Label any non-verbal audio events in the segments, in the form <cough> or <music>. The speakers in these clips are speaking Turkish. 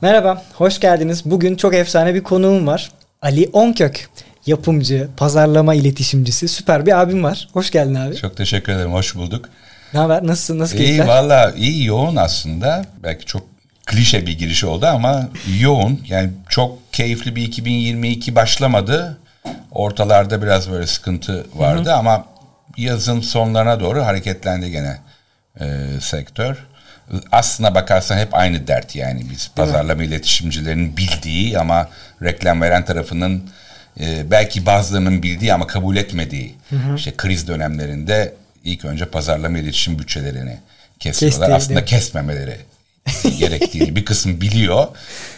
Merhaba, hoş geldiniz. Bugün çok efsane bir konuğum var. Ali Onkök, yapımcı, pazarlama iletişimcisi, süper bir abim var. Hoş geldin abi. Çok teşekkür ederim, hoş bulduk. Ne haber, nasılsın, nasıl İyi keyifler? valla iyi yoğun aslında. Belki çok klişe bir giriş oldu ama yoğun. Yani çok keyifli bir 2022 başlamadı. Ortalarda biraz böyle sıkıntı vardı ama yazın sonlarına doğru hareketlendi gene e, sektör. Aslına bakarsan hep aynı dert yani biz pazarlama iletişimcilerinin bildiği ama reklam veren tarafının e, belki bazılarının bildiği ama kabul etmediği işte kriz dönemlerinde ilk önce pazarlama iletişim bütçelerini kesiyorlar. Kesti, Aslında kesmemeleri <laughs> gerektiğini bir kısım biliyor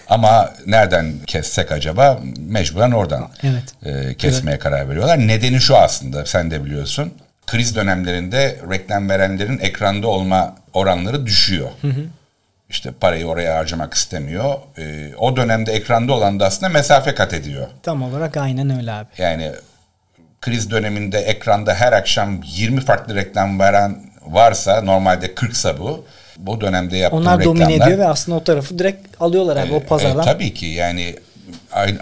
ama nereden kessek acaba mecburen oradan Evet. e, kesmeye karar veriyorlar. Nedeni şu aslında sen de biliyorsun. Kriz dönemlerinde reklam verenlerin ekranda olma oranları düşüyor. İşte parayı oraya harcamak istemiyor. E, o dönemde ekranda olan da aslında mesafe kat ediyor. Tam olarak aynen öyle abi. Yani kriz döneminde ekranda her akşam 20 farklı reklam veren varsa normalde 40'sa bu. Bu dönemde yaptığım Onlar reklamlar... domine ediyor ve aslında o tarafı direkt alıyorlar abi o pazardan. E, tabii ki yani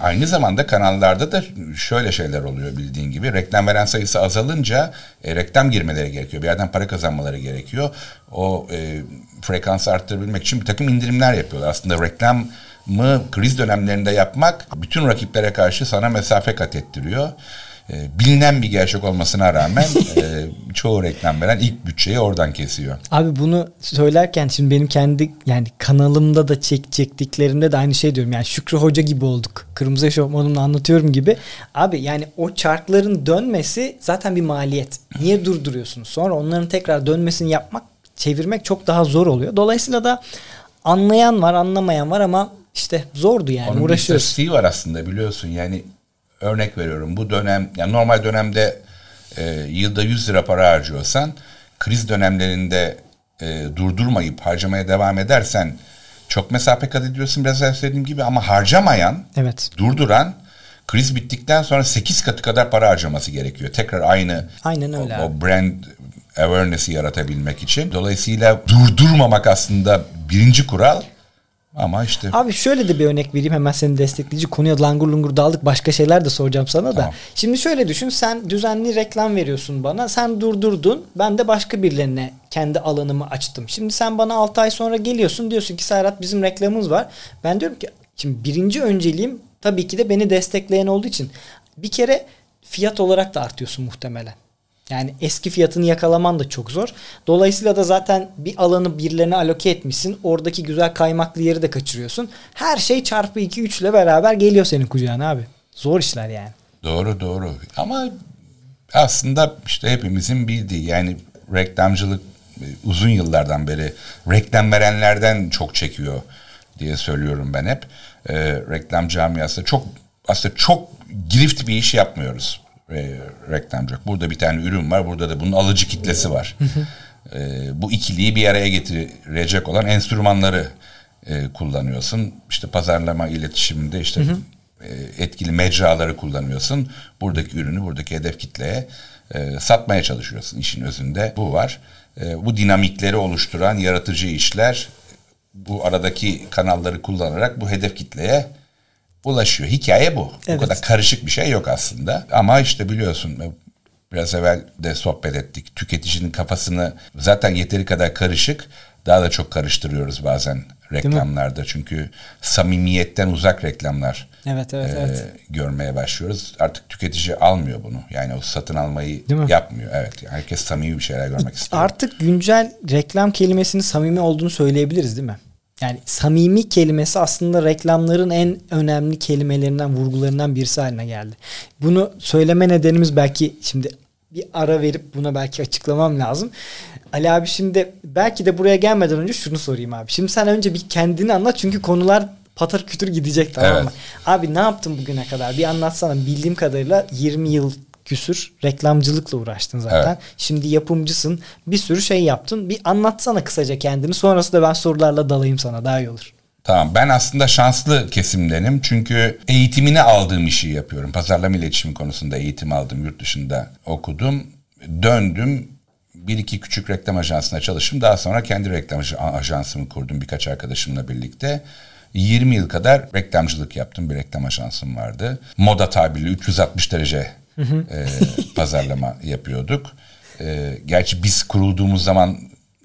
aynı, zamanda kanallarda da şöyle şeyler oluyor bildiğin gibi. Reklam veren sayısı azalınca e, reklam girmeleri gerekiyor. Bir yerden para kazanmaları gerekiyor. O e, frekansı arttırabilmek için bir takım indirimler yapıyorlar. Aslında reklamı kriz dönemlerinde yapmak bütün rakiplere karşı sana mesafe kat ettiriyor. E, bilinen bir gerçek olmasına rağmen <laughs> e, çoğu reklam veren ilk bütçeyi oradan kesiyor. Abi bunu söylerken şimdi benim kendi yani kanalımda da çek, çektiklerimde de aynı şey diyorum. Yani Şükrü Hoca gibi olduk. Kırmızı eşofmanımla anlatıyorum gibi. Abi yani o çarkların dönmesi zaten bir maliyet. Niye durduruyorsunuz? Sonra onların tekrar dönmesini yapmak, çevirmek çok daha zor oluyor. Dolayısıyla da anlayan var, anlamayan var ama işte zordu yani. Onun Uğraşıyoruz. istatistiği var aslında biliyorsun. Yani örnek veriyorum bu dönem yani normal dönemde e, yılda 100 lira para harcıyorsan kriz dönemlerinde e, durdurmayıp harcamaya devam edersen çok mesafe kat ediyorsun biraz evvel söylediğim gibi ama harcamayan Evet. durduran kriz bittikten sonra 8 katı kadar para harcaması gerekiyor. Tekrar aynı Aynen öyle o, o brand awareness'i yaratabilmek için. Dolayısıyla durdurmamak aslında birinci kural ama işte Abi şöyle de bir örnek vereyim hemen seni destekleyici konuya langur lungur daldık başka şeyler de soracağım sana da. Tamam. Şimdi şöyle düşün sen düzenli reklam veriyorsun bana sen durdurdun ben de başka birilerine kendi alanımı açtım. Şimdi sen bana 6 ay sonra geliyorsun diyorsun ki Serhat bizim reklamımız var. Ben diyorum ki şimdi birinci önceliğim tabii ki de beni destekleyen olduğu için bir kere fiyat olarak da artıyorsun muhtemelen. Yani eski fiyatını yakalaman da çok zor. Dolayısıyla da zaten bir alanı birilerine aloke etmişsin. Oradaki güzel kaymaklı yeri de kaçırıyorsun. Her şey çarpı 2 3 ile beraber geliyor senin kucağına abi. Zor işler yani. Doğru doğru. Ama aslında işte hepimizin bildiği yani reklamcılık e, uzun yıllardan beri reklam verenlerden çok çekiyor diye söylüyorum ben hep. Ee, reklam camiası çok aslında çok girift bir iş yapmıyoruz e, reklamcılık. Burada bir tane ürün var. Burada da bunun alıcı kitlesi var. Ee, bu ikiliyi bir araya getirecek olan enstrümanları e, kullanıyorsun. İşte pazarlama iletişiminde işte e, etkili mecraları kullanıyorsun. Buradaki ürünü buradaki hedef kitleye e, satmaya çalışıyorsun. İşin özünde bu var. E, bu dinamikleri oluşturan yaratıcı işler bu aradaki kanalları kullanarak bu hedef kitleye ulaşıyor. Hikaye bu. Evet. Bu kadar karışık bir şey yok aslında. Ama işte biliyorsun e, biraz evvel de sohbet ettik. Tüketicinin kafasını zaten yeteri kadar karışık. Daha da çok karıştırıyoruz bazen reklamlarda. Çünkü samimiyetten uzak reklamlar Evet evet e, evet. görmeye başlıyoruz. Artık tüketici almıyor bunu. Yani o satın almayı Değil mi? yapmıyor. Evet. Herkes samimi bir şeyler görmek istiyor. Artık güncel reklam kelimesinin samimi olduğunu söyleyebiliriz değil mi? Yani samimi kelimesi aslında reklamların en önemli kelimelerinden, vurgularından birisi haline geldi. Bunu söyleme nedenimiz belki şimdi bir ara verip buna belki açıklamam lazım. Ali abi şimdi belki de buraya gelmeden önce şunu sorayım abi. Şimdi sen önce bir kendini anlat çünkü konular patır kütür gidecek tamam mı? Evet. Abi ne yaptın bugüne kadar? Bir anlatsana. Bildiğim kadarıyla 20 yıl küsür reklamcılıkla uğraştın zaten. Evet. Şimdi yapımcısın. Bir sürü şey yaptın. Bir anlatsana kısaca kendini. Sonrasında ben sorularla dalayım sana. Daha iyi olur. Tamam ben aslında şanslı kesimdenim çünkü eğitimini aldığım işi yapıyorum. Pazarlama iletişimi konusunda eğitim aldım yurt dışında okudum. Döndüm bir iki küçük reklam ajansına çalıştım. Daha sonra kendi reklam aj- ajansımı kurdum birkaç arkadaşımla birlikte. 20 yıl kadar reklamcılık yaptım. Bir reklam ajansım vardı. Moda tabirli 360 derece e, pazarlama yapıyorduk. E, gerçi biz kurulduğumuz zaman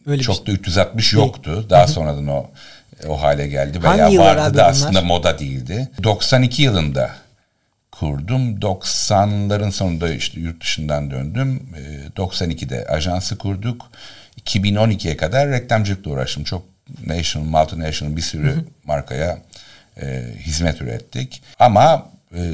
Öyle çok da 360 yoktu. Daha sonradan o o hale geldi veya Hangi vardı da aslında moda değildi. 92 yılında kurdum. 90'ların sonunda işte yurt dışından döndüm. 92'de ee, ajansı kurduk. 2012'ye kadar reklamcılıkla uğraştım. Çok national, multinational bir sürü markaya e, hizmet ürettik. Ama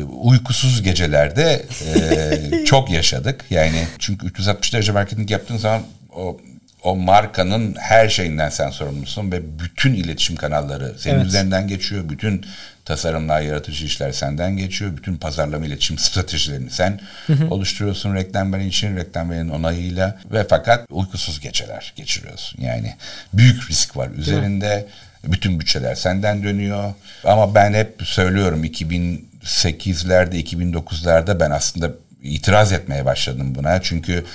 uykusuz gecelerde e, <laughs> çok yaşadık. Yani çünkü 360 derece marketing yaptığın zaman o o markanın her şeyinden sen sorumlusun ve bütün iletişim kanalları senin evet. üzerinden geçiyor. Bütün tasarımlar, yaratıcı işler senden geçiyor. Bütün pazarlama iletişim <laughs> stratejilerini sen hı hı. oluşturuyorsun reklam veren için, reklam verenin onayıyla ve fakat uykusuz geceler geçiriyorsun. Yani büyük risk var üzerinde. Bütün bütçeler senden dönüyor. Ama ben hep söylüyorum 2008'lerde, 2009'larda ben aslında itiraz etmeye başladım buna. Çünkü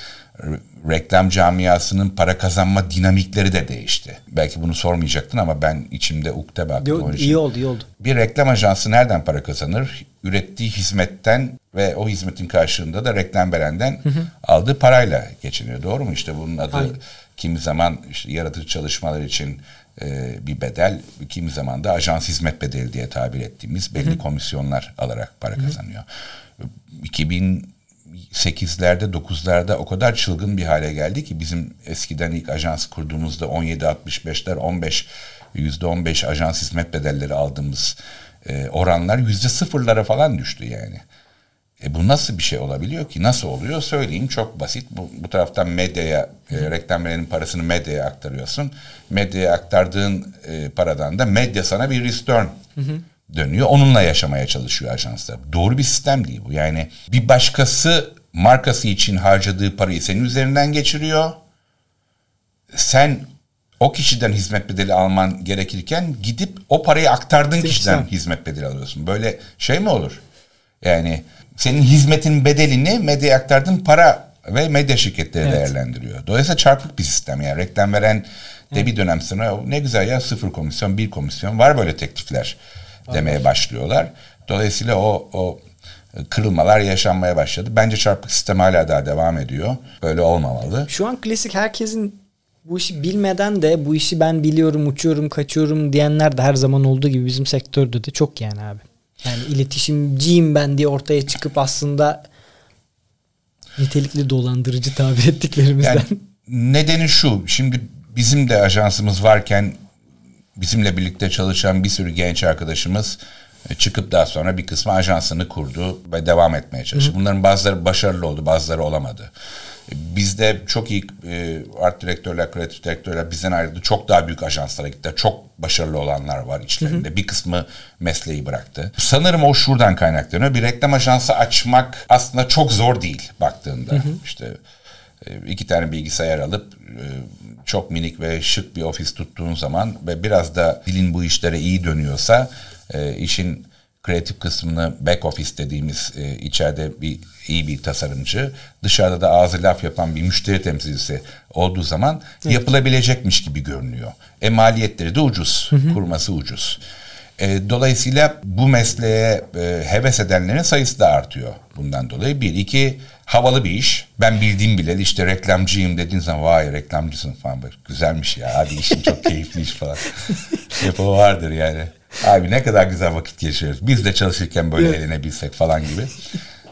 reklam camiasının para kazanma dinamikleri de değişti. Belki bunu sormayacaktın ama ben içimde ukde baktım. Yo, iyi oldu, iyi oldu. Bir reklam ajansı nereden para kazanır? Ürettiği hizmetten ve o hizmetin karşılığında da reklam verenden hı hı. aldığı parayla geçiniyor. Doğru mu? İşte bunun adı Aynen. kimi zaman işte yaratıcı çalışmalar için e, bir bedel, kimi zaman da ajans hizmet bedeli diye tabir ettiğimiz belli hı komisyonlar alarak para hı kazanıyor. 2000 8'lerde 9'larda o kadar çılgın bir hale geldi ki bizim eskiden ilk ajans kurduğumuzda 17-65'ler 15 %15 ajans hizmet bedelleri aldığımız e, oranlar yüzde sıfırlara falan düştü yani. E bu nasıl bir şey olabiliyor ki? Nasıl oluyor? Söyleyeyim çok basit. Bu, bu taraftan medyaya, e, reklam verenin parasını medyaya aktarıyorsun. Medyaya aktardığın e, paradan da medya sana bir return hı hı dönüyor. Onunla yaşamaya çalışıyor ajanslar. Doğru bir sistem değil bu. Yani bir başkası markası için harcadığı parayı senin üzerinden geçiriyor. Sen o kişiden hizmet bedeli alman gerekirken gidip o parayı aktardığın Değil kişiden sen. hizmet bedeli alıyorsun. Böyle şey mi olur? Yani senin hizmetin bedelini medyaya aktardığın para ve medya şirketleri evet. değerlendiriyor. Dolayısıyla çarpık bir sistem yani reklam veren de bir dönem sonra ne güzel ya sıfır komisyon bir komisyon var böyle teklifler demeye başlıyorlar. Dolayısıyla o o kırılmalar yaşanmaya başladı. Bence çarpık sistem hala daha devam ediyor. Böyle olmamalı. Şu an klasik herkesin bu işi bilmeden de bu işi ben biliyorum, uçuyorum, kaçıyorum diyenler de her zaman olduğu gibi bizim sektörde de çok yani abi. Yani iletişimciyim ben diye ortaya çıkıp aslında nitelikli dolandırıcı tabir ettiklerimizden. Yani nedeni şu. Şimdi bizim de ajansımız varken bizimle birlikte çalışan bir sürü genç arkadaşımız e, çıkıp daha sonra bir kısmı ajansını kurdu ve devam etmeye çalıştı. Bunların bazıları başarılı oldu, bazıları olamadı. E, bizde çok iyi e, art direktörler, kreatif direktörler bizden ayrıldı. Çok daha büyük ajanslara gittiler. Çok başarılı olanlar var içlerinde. Hı hı. Bir kısmı mesleği bıraktı. Sanırım o şuradan kaynaklanıyor. Bir reklam ajansı açmak aslında çok zor değil baktığında. Hı hı. İşte iki tane bilgisayar alıp çok minik ve şık bir ofis tuttuğun zaman ve biraz da dilin bu işlere iyi dönüyorsa e, işin kreatif kısmını back office dediğimiz e, içeride bir iyi bir tasarımcı dışarıda da ağzı laf yapan bir müşteri temsilcisi olduğu zaman evet. yapılabilecekmiş gibi görünüyor. E maliyetleri de ucuz. Hı hı. Kurması ucuz. E, dolayısıyla bu mesleğe e, heves edenlerin sayısı da artıyor bundan dolayı. Bir, iki, havalı bir iş. Ben bildiğim bile işte reklamcıyım dediğin zaman vay reklamcısın falan böyle güzelmiş ya abi işin çok keyifli iş falan. <laughs> O vardır yani. Abi ne kadar güzel vakit geçiriyoruz. Biz de çalışırken böyle eğlenebilsek falan gibi.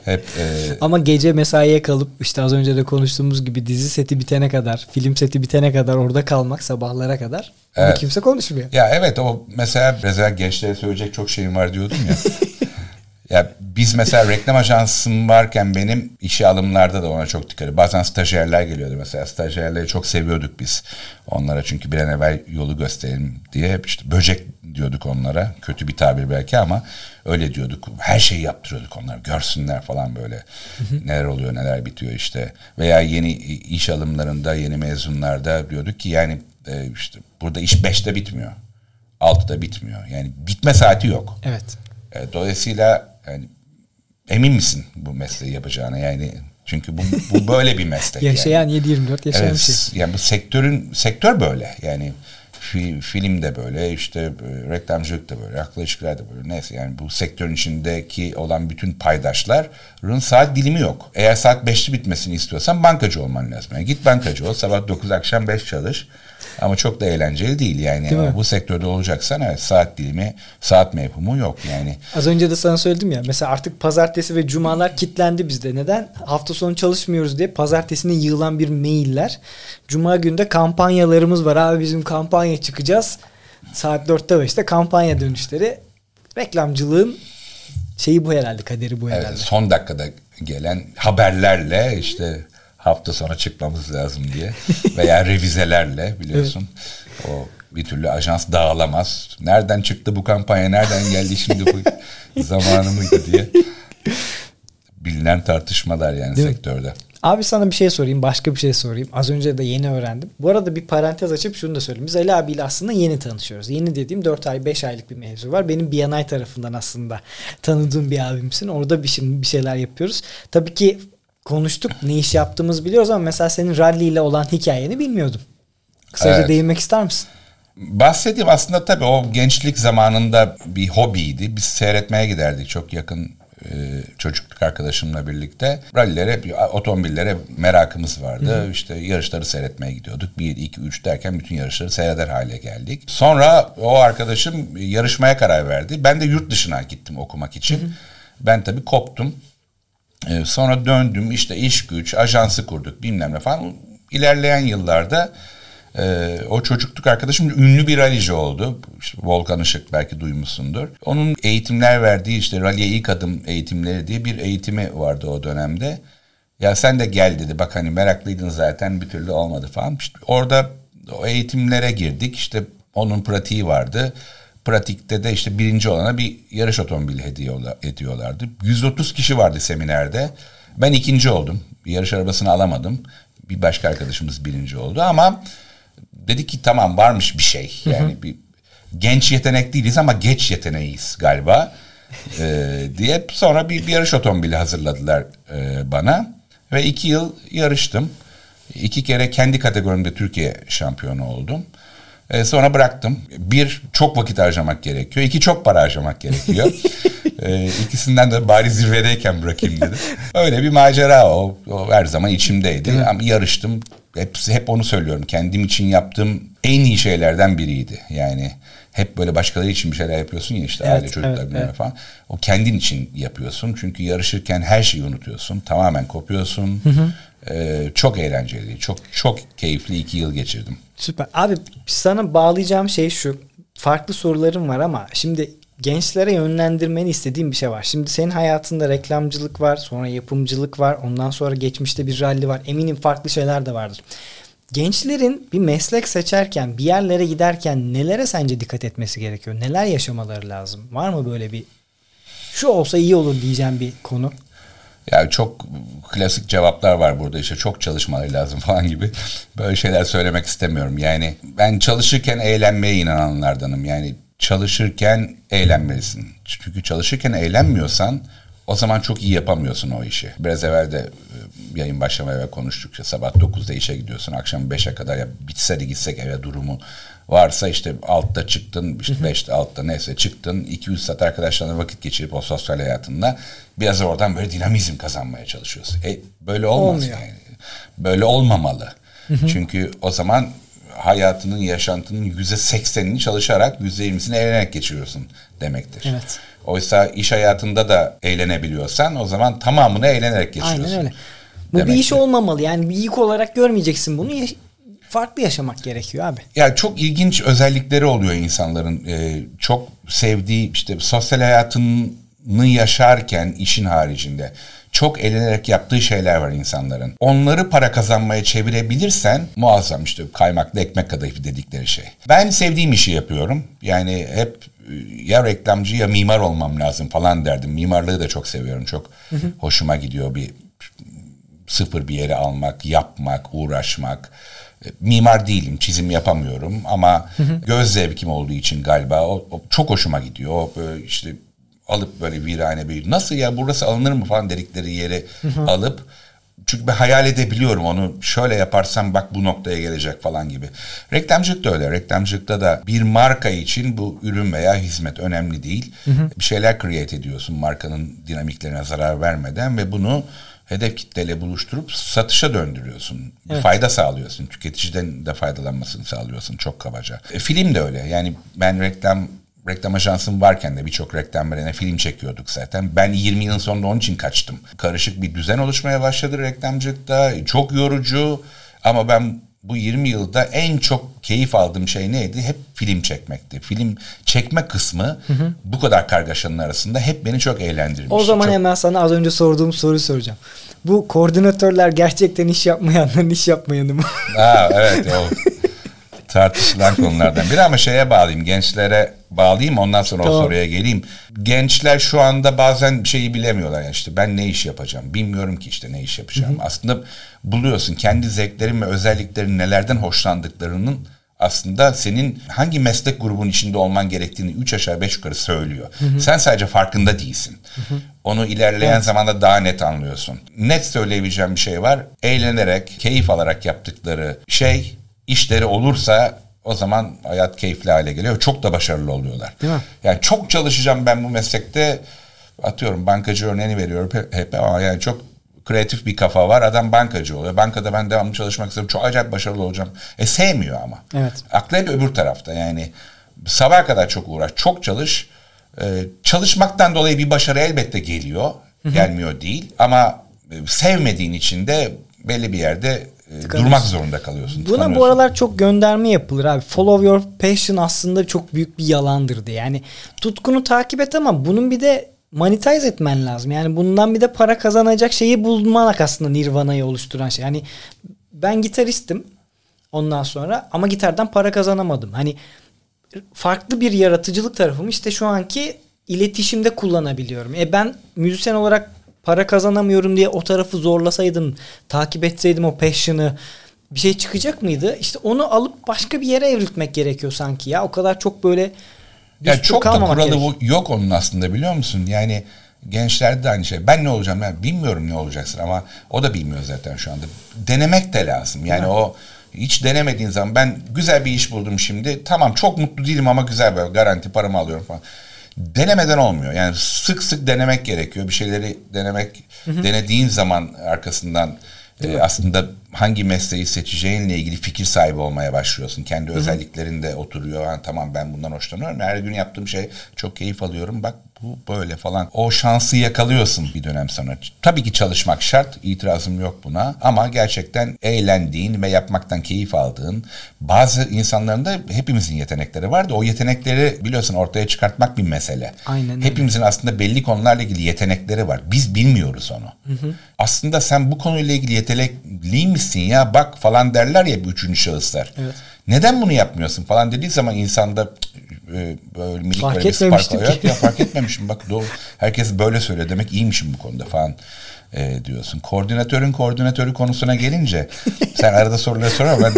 Hep, e... Ama gece mesaiye kalıp işte az önce de konuştuğumuz gibi dizi seti bitene kadar, film seti bitene kadar orada kalmak sabahlara kadar evet. kimse konuşmuyor. Ya evet o mesela biraz gençlere söyleyecek çok şeyim var diyordum ya. <laughs> Ya biz mesela reklam ajansım varken benim işe alımlarda da ona çok dikkat Bazen stajyerler geliyordu mesela. Stajyerleri çok seviyorduk biz. Onlara çünkü bir an evvel yolu gösterelim diye işte böcek diyorduk onlara. Kötü bir tabir belki ama öyle diyorduk. Her şeyi yaptırıyorduk onlara. Görsünler falan böyle. neler oluyor neler bitiyor işte. Veya yeni iş alımlarında yeni mezunlarda diyorduk ki yani e, işte burada iş beşte bitmiyor. Altıda bitmiyor. Yani bitme saati yok. Evet. E, dolayısıyla yani emin misin bu mesleği yapacağına yani çünkü bu, bu böyle bir meslek. <laughs> Yaşayan yani. 7-24 yaşayan evet, bir şey. Yani bu sektörün sektör böyle yani Fi, film de böyle işte e, reklamcılık da böyle akla ilişkiler de böyle neyse yani bu sektörün içindeki olan bütün paydaşların saat dilimi yok. Eğer saat 5'te bitmesini istiyorsan bankacı olman lazım. Yani git bankacı ol sabah 9 akşam 5 çalış. Ama çok da eğlenceli değil yani. Değil bu sektörde olacaksan evet, saat dilimi, saat mevhumu yok yani. Az önce de sana söyledim ya. Mesela artık pazartesi ve cumalar kitlendi bizde. Neden? Hafta sonu çalışmıyoruz diye pazartesine yığılan bir mailler. Cuma günde kampanyalarımız var. Abi bizim kampanya çıkacağız. Saat 4'te 5'te kampanya dönüşleri. Reklamcılığın şeyi bu herhalde, kaderi bu herhalde. Evet, son dakikada gelen haberlerle işte hafta sonu çıkmamız lazım diye veya <laughs> revizelerle biliyorsun o bir türlü ajans dağılamaz. Nereden çıktı bu kampanya? Nereden geldi şimdi bu zamanı mıydı diye bilinen tartışmalar yani Değil sektörde. Mi? Abi sana bir şey sorayım, başka bir şey sorayım. Az önce de yeni öğrendim. Bu arada bir parantez açıp şunu da söyleyeyim. Biz Ali abiyle aslında yeni tanışıyoruz. Yeni dediğim 4 ay 5 aylık bir mevzu var. Benim BNI tarafından aslında tanıdığım bir abimsin. Orada bir, şimdi bir şeyler yapıyoruz. Tabii ki konuştuk. Ne iş yaptığımızı biliyoruz ama mesela senin rally ile olan hikayeni bilmiyordum. Kısaca evet. değinmek ister misin? Bahsedeyim aslında tabii o gençlik zamanında bir hobiydi. Biz seyretmeye giderdik çok yakın e, çocukluk arkadaşımla birlikte. Rallilere, otomobillere merakımız vardı. Hı. İşte yarışları seyretmeye gidiyorduk. 1, 2, 3 derken bütün yarışları seyreder hale geldik. Sonra o arkadaşım yarışmaya karar verdi. Ben de yurt dışına gittim okumak için. Hı. Ben tabii koptum. Ee, sonra döndüm işte iş güç, ajansı kurduk bilmem ne falan. İlerleyen yıllarda e, o çocukluk arkadaşım ünlü bir ralici oldu. İşte Volkan Işık belki duymuşsundur. Onun eğitimler verdiği işte ralliye ilk adım eğitimleri diye bir eğitimi vardı o dönemde. Ya sen de gel dedi bak hani meraklıydın zaten bir türlü olmadı falan. İşte orada o eğitimlere girdik işte onun pratiği vardı pratikte de işte birinci olana bir yarış otomobili hediye ediyorlardı. 130 kişi vardı seminerde. Ben ikinci oldum. Bir yarış arabasını alamadım. Bir başka arkadaşımız birinci oldu ama dedi ki tamam varmış bir şey. Yani hı hı. bir genç yetenek değiliz ama geç yeteneğiyiz galiba. ee, diye sonra bir, bir yarış otomobili hazırladılar e, bana ve iki yıl yarıştım. İki kere kendi kategorimde Türkiye şampiyonu oldum. E, sonra bıraktım. Bir, çok vakit harcamak gerekiyor. İki, çok para harcamak gerekiyor. <laughs> e, ikisinden de bari zirvedeyken bırakayım dedim. Öyle bir macera o. o her zaman içimdeydi. Ama yarıştım. Hep, hep onu söylüyorum. Kendim için yaptığım en iyi şeylerden biriydi. Yani hep böyle başkaları için bir şeyler yapıyorsun ya işte evet, aile çocuklar evet, evet. falan. O kendin için yapıyorsun. Çünkü yarışırken her şeyi unutuyorsun. Tamamen kopuyorsun. Hı hı. Ee, çok eğlenceli, çok çok keyifli iki yıl geçirdim. Süper. Abi sana bağlayacağım şey şu. Farklı sorularım var ama şimdi gençlere yönlendirmeni istediğim bir şey var. Şimdi senin hayatında reklamcılık var, sonra yapımcılık var, ondan sonra geçmişte bir ralli var. Eminim farklı şeyler de vardır. Gençlerin bir meslek seçerken, bir yerlere giderken nelere sence dikkat etmesi gerekiyor? Neler yaşamaları lazım? Var mı böyle bir şu olsa iyi olur diyeceğim bir konu? Yani çok klasik cevaplar var burada işte çok çalışmaları lazım <laughs> falan gibi. Böyle şeyler söylemek istemiyorum. Yani ben çalışırken eğlenmeye inananlardanım. Yani çalışırken eğlenmelisin. Çünkü çalışırken eğlenmiyorsan o zaman çok iyi yapamıyorsun o işi. Biraz evvel de e, yayın başlamaya konuştuk. İşte sabah 9'da işe gidiyorsun. Akşam 5'e kadar ya bitse de gitsek eve durumu varsa işte altta çıktın işte beşte altta neyse çıktın 2-3 saat arkadaşlarla vakit geçirip o sosyal hayatında biraz oradan böyle dinamizm kazanmaya çalışıyorsun. E, böyle olmaz Olmuyor. yani. Böyle olmamalı. Çünkü o zaman hayatının, yaşantının yüzde seksenini çalışarak yüzde yirmisini eğlenerek geçiriyorsun demektir. Evet. Oysa iş hayatında da eğlenebiliyorsan o zaman tamamını eğlenerek geçiriyorsun. Aynen öyle. Bu demektir. bir iş olmamalı. Yani bir yük olarak görmeyeceksin bunu farklı yaşamak gerekiyor abi. Ya çok ilginç özellikleri oluyor insanların. Ee, çok sevdiği işte sosyal hayatını yaşarken işin haricinde çok eğlenerek yaptığı şeyler var insanların. Onları para kazanmaya çevirebilirsen muazzam işte kaymaklı ekmek kadayıfı dedikleri şey. Ben sevdiğim işi yapıyorum. Yani hep ya reklamcı ya mimar olmam lazım falan derdim. Mimarlığı da çok seviyorum. Çok hı hı. hoşuma gidiyor bir sıfır bir yere almak, yapmak, uğraşmak mimar değilim, çizim yapamıyorum ama hı hı. göz zevkim olduğu için galiba o, o çok hoşuma gidiyor. O böyle işte alıp böyle virane bir nasıl ya burası alınır mı falan dedikleri yeri hı hı. alıp çünkü ben hayal edebiliyorum onu şöyle yaparsam bak bu noktaya gelecek falan gibi. Reklamcılık da öyle. Reklamcılıkta da bir marka için bu ürün veya hizmet önemli değil. Hı hı. Bir şeyler create ediyorsun markanın dinamiklerine zarar vermeden ve bunu hedef kitleyle buluşturup satışa döndürüyorsun. Evet. Fayda sağlıyorsun. Tüketiciden de faydalanmasını sağlıyorsun çok kabaca. E, film de öyle. Yani ben reklam reklam ajansım varken de birçok reklam verene film çekiyorduk zaten. Ben 20 yılın sonunda onun için kaçtım. Karışık bir düzen oluşmaya başladı reklamcılıkta. Çok yorucu ama ben bu 20 yılda en çok keyif aldığım şey neydi? Hep film çekmekti. Film çekme kısmı hı hı. bu kadar kargaşanın arasında hep beni çok eğlendirmişti. O zaman çok... hemen sana az önce sorduğum soruyu soracağım. Bu koordinatörler gerçekten iş yapmayanların iş yapmayanı mı? Aa, evet o <laughs> tartışılan konulardan biri ama şeye bağlayayım gençlere bağlayayım ondan sonra tamam. o soruya geleyim. Gençler şu anda bazen şeyi bilemiyorlar yani işte ben ne iş yapacağım bilmiyorum ki işte ne iş yapacağım. Hı hı. Aslında buluyorsun kendi zevklerin ve özelliklerin nelerden hoşlandıklarının aslında senin hangi meslek grubun içinde olman gerektiğini üç aşağı beş yukarı söylüyor. Hı hı. Sen sadece farkında değilsin. Hı hı. Onu ilerleyen evet. zamanda daha net anlıyorsun. Net söyleyebileceğim bir şey var. Eğlenerek, keyif alarak yaptıkları şey işleri olursa o zaman hayat keyifli hale geliyor. Çok da başarılı oluyorlar. Değil mi? Yani çok çalışacağım ben bu meslekte. Atıyorum bankacı örneğini veriyorum hep ama yani çok kreatif bir kafa var. Adam bankacı oluyor. Bankada ben devamlı çalışmak istiyorum. Çok acayip başarılı olacağım. E sevmiyor ama. Evet. Aklı hep öbür tarafta. Yani sabah kadar çok uğraş, çok çalış. Ee, çalışmaktan dolayı bir başarı elbette geliyor. Hı-hı. Gelmiyor değil. Ama e, sevmediğin için de belli bir yerde e, durmak zorunda kalıyorsun. Buna bu aralar çok gönderme yapılır abi. Follow your passion aslında çok büyük bir yalandır diye. Yani tutkunu takip et ama bunun bir de monetize etmen lazım. Yani bundan bir de para kazanacak şeyi bulmak aslında Nirvana'yı oluşturan şey. Yani ben gitaristim ondan sonra ama gitardan para kazanamadım. Hani farklı bir yaratıcılık tarafımı işte şu anki iletişimde kullanabiliyorum. E ben müzisyen olarak para kazanamıyorum diye o tarafı zorlasaydım, takip etseydim o passion'ı bir şey çıkacak mıydı? İşte onu alıp başka bir yere evriltmek gerekiyor sanki ya. O kadar çok böyle ya çok da kuralı gerek. yok onun aslında biliyor musun? Yani gençlerde de aynı şey. Ben ne olacağım? Ben bilmiyorum ne olacaksın ama o da bilmiyor zaten şu anda. Denemek de lazım. Yani evet. o hiç denemediğin zaman ben güzel bir iş buldum şimdi. Tamam çok mutlu değilim ama güzel böyle garanti paramı alıyorum falan denemeden olmuyor. Yani sık sık denemek gerekiyor. Bir şeyleri denemek, hı hı. denediğin zaman arkasından e, aslında hangi mesleği seçeceğinle ilgili fikir sahibi olmaya başlıyorsun. Kendi özelliklerinde oturuyor. Ha, tamam ben bundan hoşlanıyorum. Her gün yaptığım şey çok keyif alıyorum. Bak bu böyle falan. O şansı yakalıyorsun bir dönem sonra. Tabii ki çalışmak şart. itirazım yok buna. Ama gerçekten eğlendiğin ve yapmaktan keyif aldığın bazı insanların da hepimizin yetenekleri var da o yetenekleri biliyorsun ortaya çıkartmak bir mesele. Aynen öyle. Hepimizin aslında belli konularla ilgili yetenekleri var. Biz bilmiyoruz onu. Hı hı. Aslında sen bu konuyla ilgili yetenekli misin ya bak falan derler ya bir üçüncü şahıslar. Evet. Neden bunu yapmıyorsun falan dediği zaman insanda e, böyle minik fark böyle bir spark hayat ya fark etmemişim bak doğru. Herkes böyle söylüyor demek iyiymişim bu konuda falan e, diyorsun. Koordinatörün koordinatörü konusuna gelince sen arada soruları sor ama ben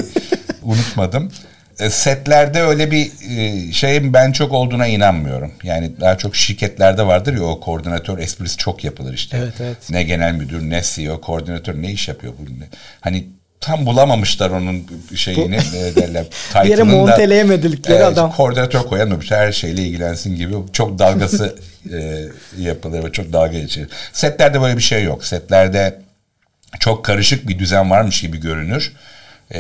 unutmadım. E, setlerde öyle bir e, şeyin ben çok olduğuna inanmıyorum. Yani daha çok şirketlerde vardır ya o koordinatör esprisi çok yapılır işte. Evet, evet. Ne genel müdür ne CEO koordinatör ne iş yapıyor bu? Hani tam bulamamışlar onun şeyini e, derler. <laughs> bir yere monteleyemedikleri e, adam. Koordinatör koyamamış her şeyle ilgilensin gibi çok dalgası e, yapılır ve çok dalga geçilir. Setlerde böyle bir şey yok. Setlerde çok karışık bir düzen varmış gibi görünür.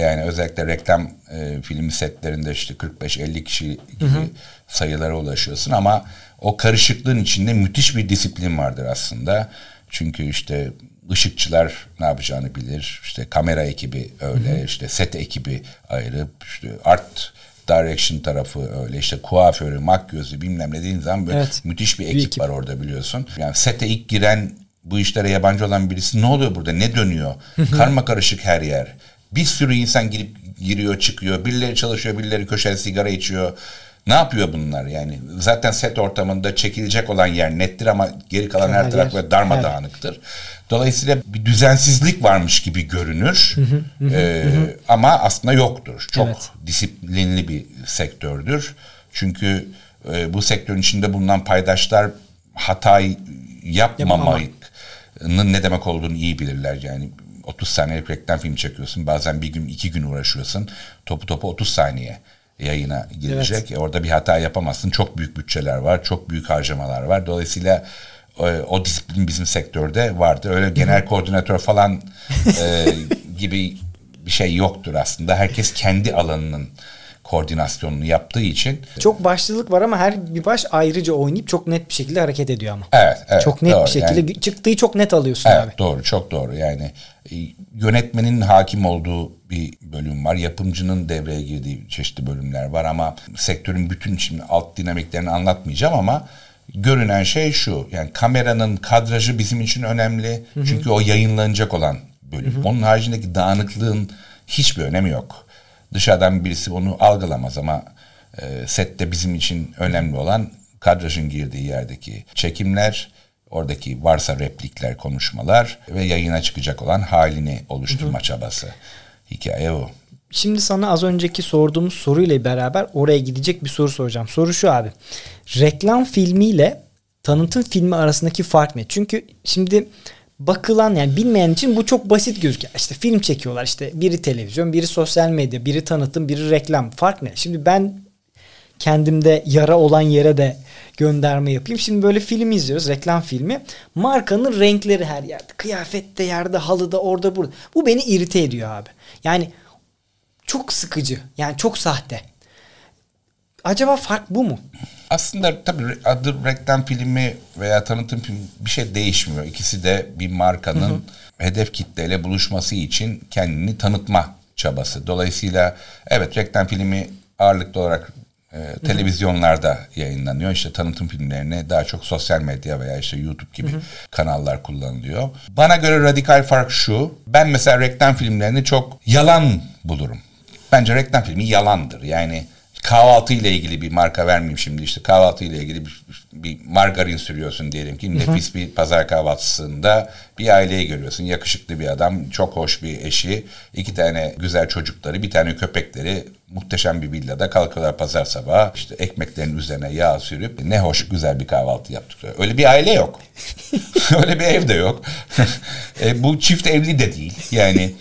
Yani özellikle reklam e, film setlerinde işte 45-50 kişi gibi hı hı. sayılara ulaşıyorsun ama o karışıklığın içinde müthiş bir disiplin vardır aslında. Çünkü işte ışıkçılar ne yapacağını bilir. İşte kamera ekibi öyle, hı hı. işte set ekibi ayrı, işte art direction tarafı öyle işte kuaförü, makyözü bilmem ne dediğin zaman böyle evet. müthiş bir ekip, bir ekip var orada biliyorsun. Yani sete ilk giren bu işlere yabancı olan birisi ne oluyor burada ne dönüyor? Karma karışık her yer. Bir sürü insan girip giriyor çıkıyor. Birileri çalışıyor birileri köşede sigara içiyor. Ne yapıyor bunlar yani? Zaten set ortamında çekilecek olan yer nettir ama geri kalan her, her taraf böyle darmadağınıktır. Dolayısıyla bir düzensizlik varmış gibi görünür. ee, ama aslında yoktur. Çok evet. disiplinli bir sektördür. Çünkü e, bu sektörün içinde bulunan paydaşlar hata yapmamanın ne demek olduğunu iyi bilirler. Yani 30 saniyelik reklam film çekiyorsun. Bazen bir gün iki gün uğraşıyorsun. Topu topu 30 saniye yayına girecek. Evet. Orada bir hata yapamazsın. Çok büyük bütçeler var. Çok büyük harcamalar var. Dolayısıyla o, o disiplin bizim sektörde vardır. Öyle genel koordinatör falan e, <laughs> gibi bir şey yoktur aslında. Herkes kendi alanının koordinasyonunu yaptığı için. Çok başlılık var ama her bir baş ayrıca oynayıp çok net bir şekilde hareket ediyor ama. Evet, evet. Çok net doğru. bir şekilde yani, çıktığı çok net alıyorsun evet, abi. Doğru, çok doğru. Yani e, yönetmenin hakim olduğu bir bölüm var. Yapımcının devreye girdiği çeşitli bölümler var ama sektörün bütün şimdi alt dinamiklerini anlatmayacağım ama görünen şey şu. Yani kameranın kadrajı bizim için önemli. Hı hı. Çünkü o yayınlanacak olan bölüm. Hı hı. Onun haricindeki dağınıklığın hiçbir önemi yok. Dışarıdan birisi onu algılamaz ama e, sette bizim için önemli olan kadrajın girdiği yerdeki çekimler, oradaki varsa replikler, konuşmalar ve yayına çıkacak olan halini oluşturma hı hı. çabası. Hikaye o. Şimdi sana az önceki sorduğumuz soruyla beraber oraya gidecek bir soru soracağım. Soru şu abi. Reklam filmiyle tanıtım filmi arasındaki fark ne? Çünkü şimdi bakılan yani bilmeyen için bu çok basit gözüküyor. İşte film çekiyorlar işte biri televizyon, biri sosyal medya, biri tanıtım, biri reklam. Fark ne? Şimdi ben kendimde yara olan yere de gönderme yapayım. Şimdi böyle film izliyoruz, reklam filmi. Markanın renkleri her yerde. Kıyafette yerde, halıda, orada, burada. Bu beni irite ediyor abi. Yani çok sıkıcı. Yani çok sahte. Acaba fark bu mu? Aslında tabii adı reklam filmi veya tanıtım filmi bir şey değişmiyor. İkisi de bir markanın hı hı. hedef kitleyle buluşması için kendini tanıtma çabası. Dolayısıyla evet reklam filmi ağırlıklı olarak e, televizyonlarda hı hı. yayınlanıyor. İşte tanıtım filmlerine daha çok sosyal medya veya işte YouTube gibi hı hı. kanallar kullanılıyor. Bana göre radikal fark şu. Ben mesela reklam filmlerini çok yalan bulurum. Bence reklam filmi yalandır. Yani kahvaltı ile ilgili bir marka vermeyeyim şimdi işte kahvaltı ile ilgili bir, bir margarin sürüyorsun diyelim ki. Nefis bir pazar kahvaltısında bir aileyi görüyorsun. Yakışıklı bir adam çok hoş bir eşi. İki tane güzel çocukları bir tane köpekleri. Muhteşem bir villada kalkıyorlar pazar sabahı. İşte ekmeklerin üzerine yağ sürüp ne hoş güzel bir kahvaltı yaptıkları. Öyle bir aile yok. <laughs> Öyle bir ev de yok. <laughs> E, bu çift evli de değil. Yani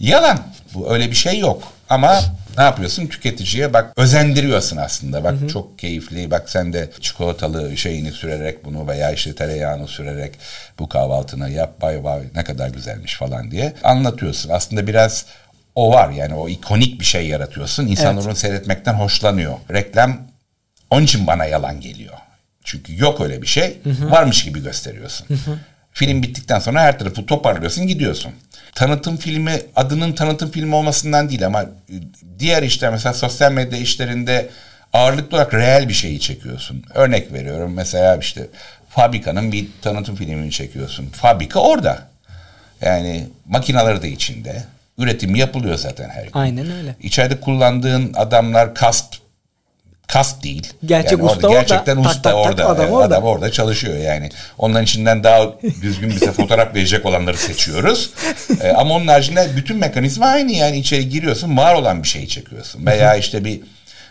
yalan. Bu öyle bir şey yok. Ama ne yapıyorsun? Tüketiciye bak özendiriyorsun aslında. Bak hı hı. çok keyifli. Bak sen de çikolatalı şeyini sürerek bunu veya işte tereyağını sürerek bu kahvaltını yap. Vay vay ne kadar güzelmiş falan diye anlatıyorsun. Aslında biraz o var yani o ikonik bir şey yaratıyorsun. İnsanlar evet. seyretmekten hoşlanıyor. Reklam onun için bana yalan geliyor. Çünkü yok öyle bir şey. Hı hı. Varmış gibi gösteriyorsun. Hı hı. Film bittikten sonra her tarafı toparlıyorsun gidiyorsun tanıtım filmi adının tanıtım filmi olmasından değil ama diğer işler mesela sosyal medya işlerinde ağırlıklı olarak reel bir şeyi çekiyorsun. Örnek veriyorum mesela işte fabrikanın bir tanıtım filmini çekiyorsun. Fabrika orada. Yani makinaları da içinde. Üretim yapılıyor zaten her gün. Aynen öyle. İçeride kullandığın adamlar kast kast değil. Gerçek yani usta orada, Gerçekten orada. usta tak, tak, orada. Adam, orada. adam orada çalışıyor yani. Onların içinden daha düzgün bize fotoğraf verecek olanları seçiyoruz. ee, ama onun haricinde bütün mekanizma aynı yani içeri giriyorsun var olan bir şeyi çekiyorsun. Veya işte bir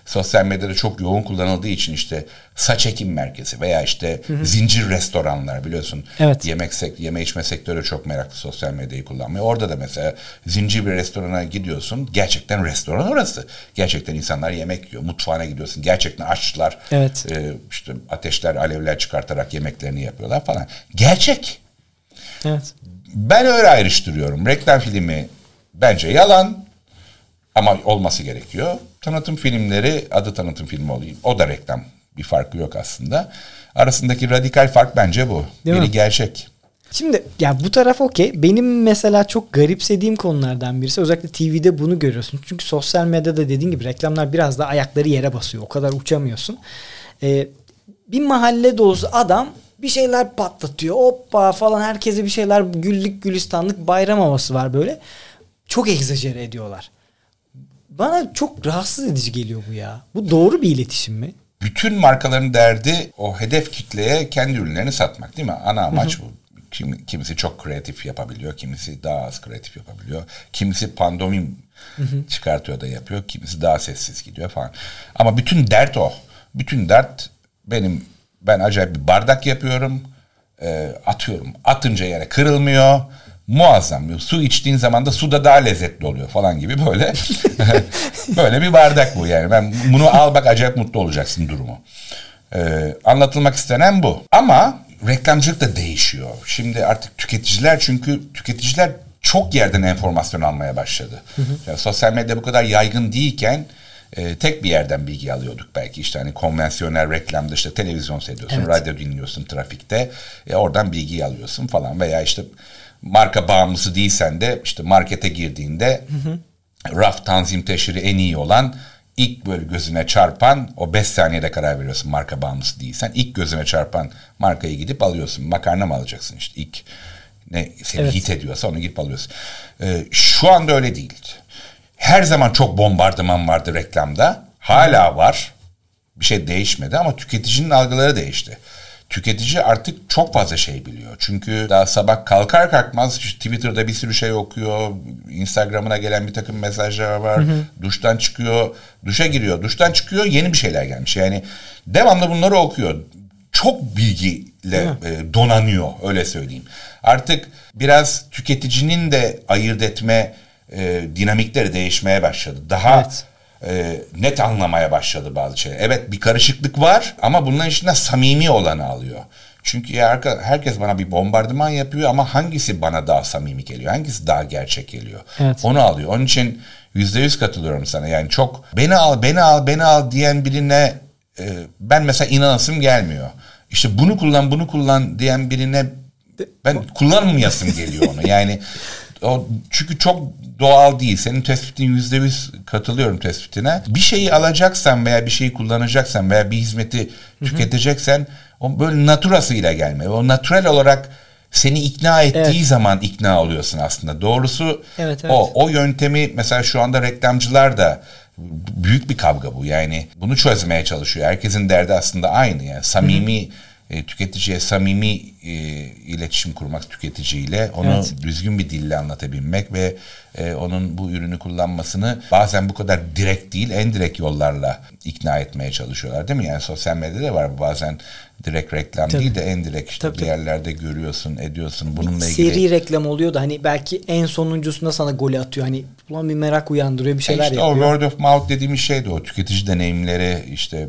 sosyal medyada çok yoğun kullanıldığı için işte saç ekim merkezi veya işte hı hı. zincir restoranlar biliyorsun. Evet. Yemek sek yeme içme sektörü çok meraklı sosyal medyayı kullanmaya. Orada da mesela zincir bir restorana gidiyorsun. Gerçekten restoran orası. Gerçekten insanlar yemek yiyor. Mutfağına gidiyorsun. Gerçekten aşçılar evet. e, işte ateşler, alevler çıkartarak yemeklerini yapıyorlar falan. Gerçek. Evet. Ben öyle ayrıştırıyorum. Reklam filmi bence yalan ama olması gerekiyor. Tanıtım filmleri adı tanıtım filmi olayım. O da reklam. Bir farkı yok aslında. Arasındaki radikal fark bence bu. Değil Biri mi? gerçek. Şimdi ya bu taraf okey. Benim mesela çok garipsediğim konulardan birisi özellikle TV'de bunu görüyorsun. Çünkü sosyal medyada dediğin gibi reklamlar biraz da ayakları yere basıyor. O kadar uçamıyorsun. Ee, bir mahalle dolusu adam bir şeyler patlatıyor. Hoppa falan herkese bir şeyler güllük gülistanlık bayram havası var böyle. Çok egzajere ediyorlar. Bana çok rahatsız edici geliyor bu ya. Bu doğru bir iletişim mi? Bütün markaların derdi o hedef kitleye kendi ürünlerini satmak değil mi? Ana amaç bu. Kim, kimisi çok kreatif yapabiliyor, kimisi daha az kreatif yapabiliyor. Kimisi pandomim çıkartıyor da yapıyor, kimisi daha sessiz gidiyor falan. Ama bütün dert o. Bütün dert benim ben acayip bir bardak yapıyorum. E, atıyorum. Atınca yere kırılmıyor muazzam. Su içtiğin zaman da su da daha lezzetli oluyor falan gibi böyle. <laughs> böyle bir bardak bu yani. Ben bunu al bak acayip mutlu olacaksın durumu. Ee, anlatılmak istenen bu. Ama reklamcılık da değişiyor. Şimdi artık tüketiciler çünkü tüketiciler çok yerden enformasyon almaya başladı. Hı hı. Yani sosyal medya bu kadar yaygın değilken e, tek bir yerden bilgi alıyorduk belki işte hani konvansiyonel reklamda işte televizyon seyrediyorsun, evet. radyo dinliyorsun trafikte, e, oradan bilgiyi alıyorsun falan veya işte marka bağımlısı değilsen de işte markete girdiğinde hı hı. raf tanzim teşhiri en iyi olan ilk böyle gözüne çarpan o 5 saniyede karar veriyorsun marka bağımlısı değilsen ilk gözüne çarpan markayı gidip alıyorsun. Makarna mı alacaksın işte ilk ne seni evet. hit ediyorsa onu gidip alıyorsun. Ee, şu anda öyle değil. Her zaman çok bombardıman vardı reklamda. Hala var. Bir şey değişmedi ama tüketicinin algıları değişti tüketici artık çok fazla şey biliyor. Çünkü daha sabah kalkar kalkmaz Twitter'da bir sürü şey okuyor. Instagram'ına gelen bir takım mesajlar var. Hı hı. Duştan çıkıyor. Duşa giriyor. Duştan çıkıyor. Yeni bir şeyler gelmiş. Yani devamlı bunları okuyor. Çok bilgiyle e, donanıyor öyle söyleyeyim. Artık biraz tüketicinin de ayırt etme e, dinamikleri değişmeye başladı. Daha evet e, net anlamaya başladı bazı şeyler. Evet bir karışıklık var ama bunların içinde samimi olanı alıyor. Çünkü herkes bana bir bombardıman yapıyor ama hangisi bana daha samimi geliyor? Hangisi daha gerçek geliyor? Evet. Onu alıyor. Onun için yüzde yüz katılıyorum sana. Yani çok beni al, beni al, beni al diyen birine e, ben mesela inanasım gelmiyor. İşte bunu kullan, bunu kullan diyen birine ben kullanmayasım geliyor onu. Yani o çünkü çok doğal değil. Senin tespitin yüzde yüz katılıyorum tespitine. Bir şeyi alacaksan veya bir şeyi kullanacaksan veya bir hizmeti tüketeceksen o böyle naturasıyla gelme. O natural olarak seni ikna ettiği evet. zaman ikna oluyorsun aslında. Doğrusu evet, evet. o. O yöntemi mesela şu anda reklamcılar da büyük bir kavga bu. Yani bunu çözmeye çalışıyor. Herkesin derdi aslında aynı. Yani samimi Hı-hı e, tüketiciye samimi e, iletişim kurmak tüketiciyle onu evet. düzgün bir dille anlatabilmek ve e, onun bu ürünü kullanmasını bazen bu kadar direkt değil en direkt yollarla ikna etmeye çalışıyorlar değil mi? Yani sosyal medyada var bazen direkt reklam tabii. değil de en direkt işte tabii, bir yerlerde görüyorsun, ediyorsun. Bununla ilgili seri reklam oluyor da hani belki en sonuncusunda sana golü atıyor. Hani ulan bir merak uyandırıyor bir şeyler işte yapıyor. O word of mouth dediğimiz şey de o tüketici deneyimleri işte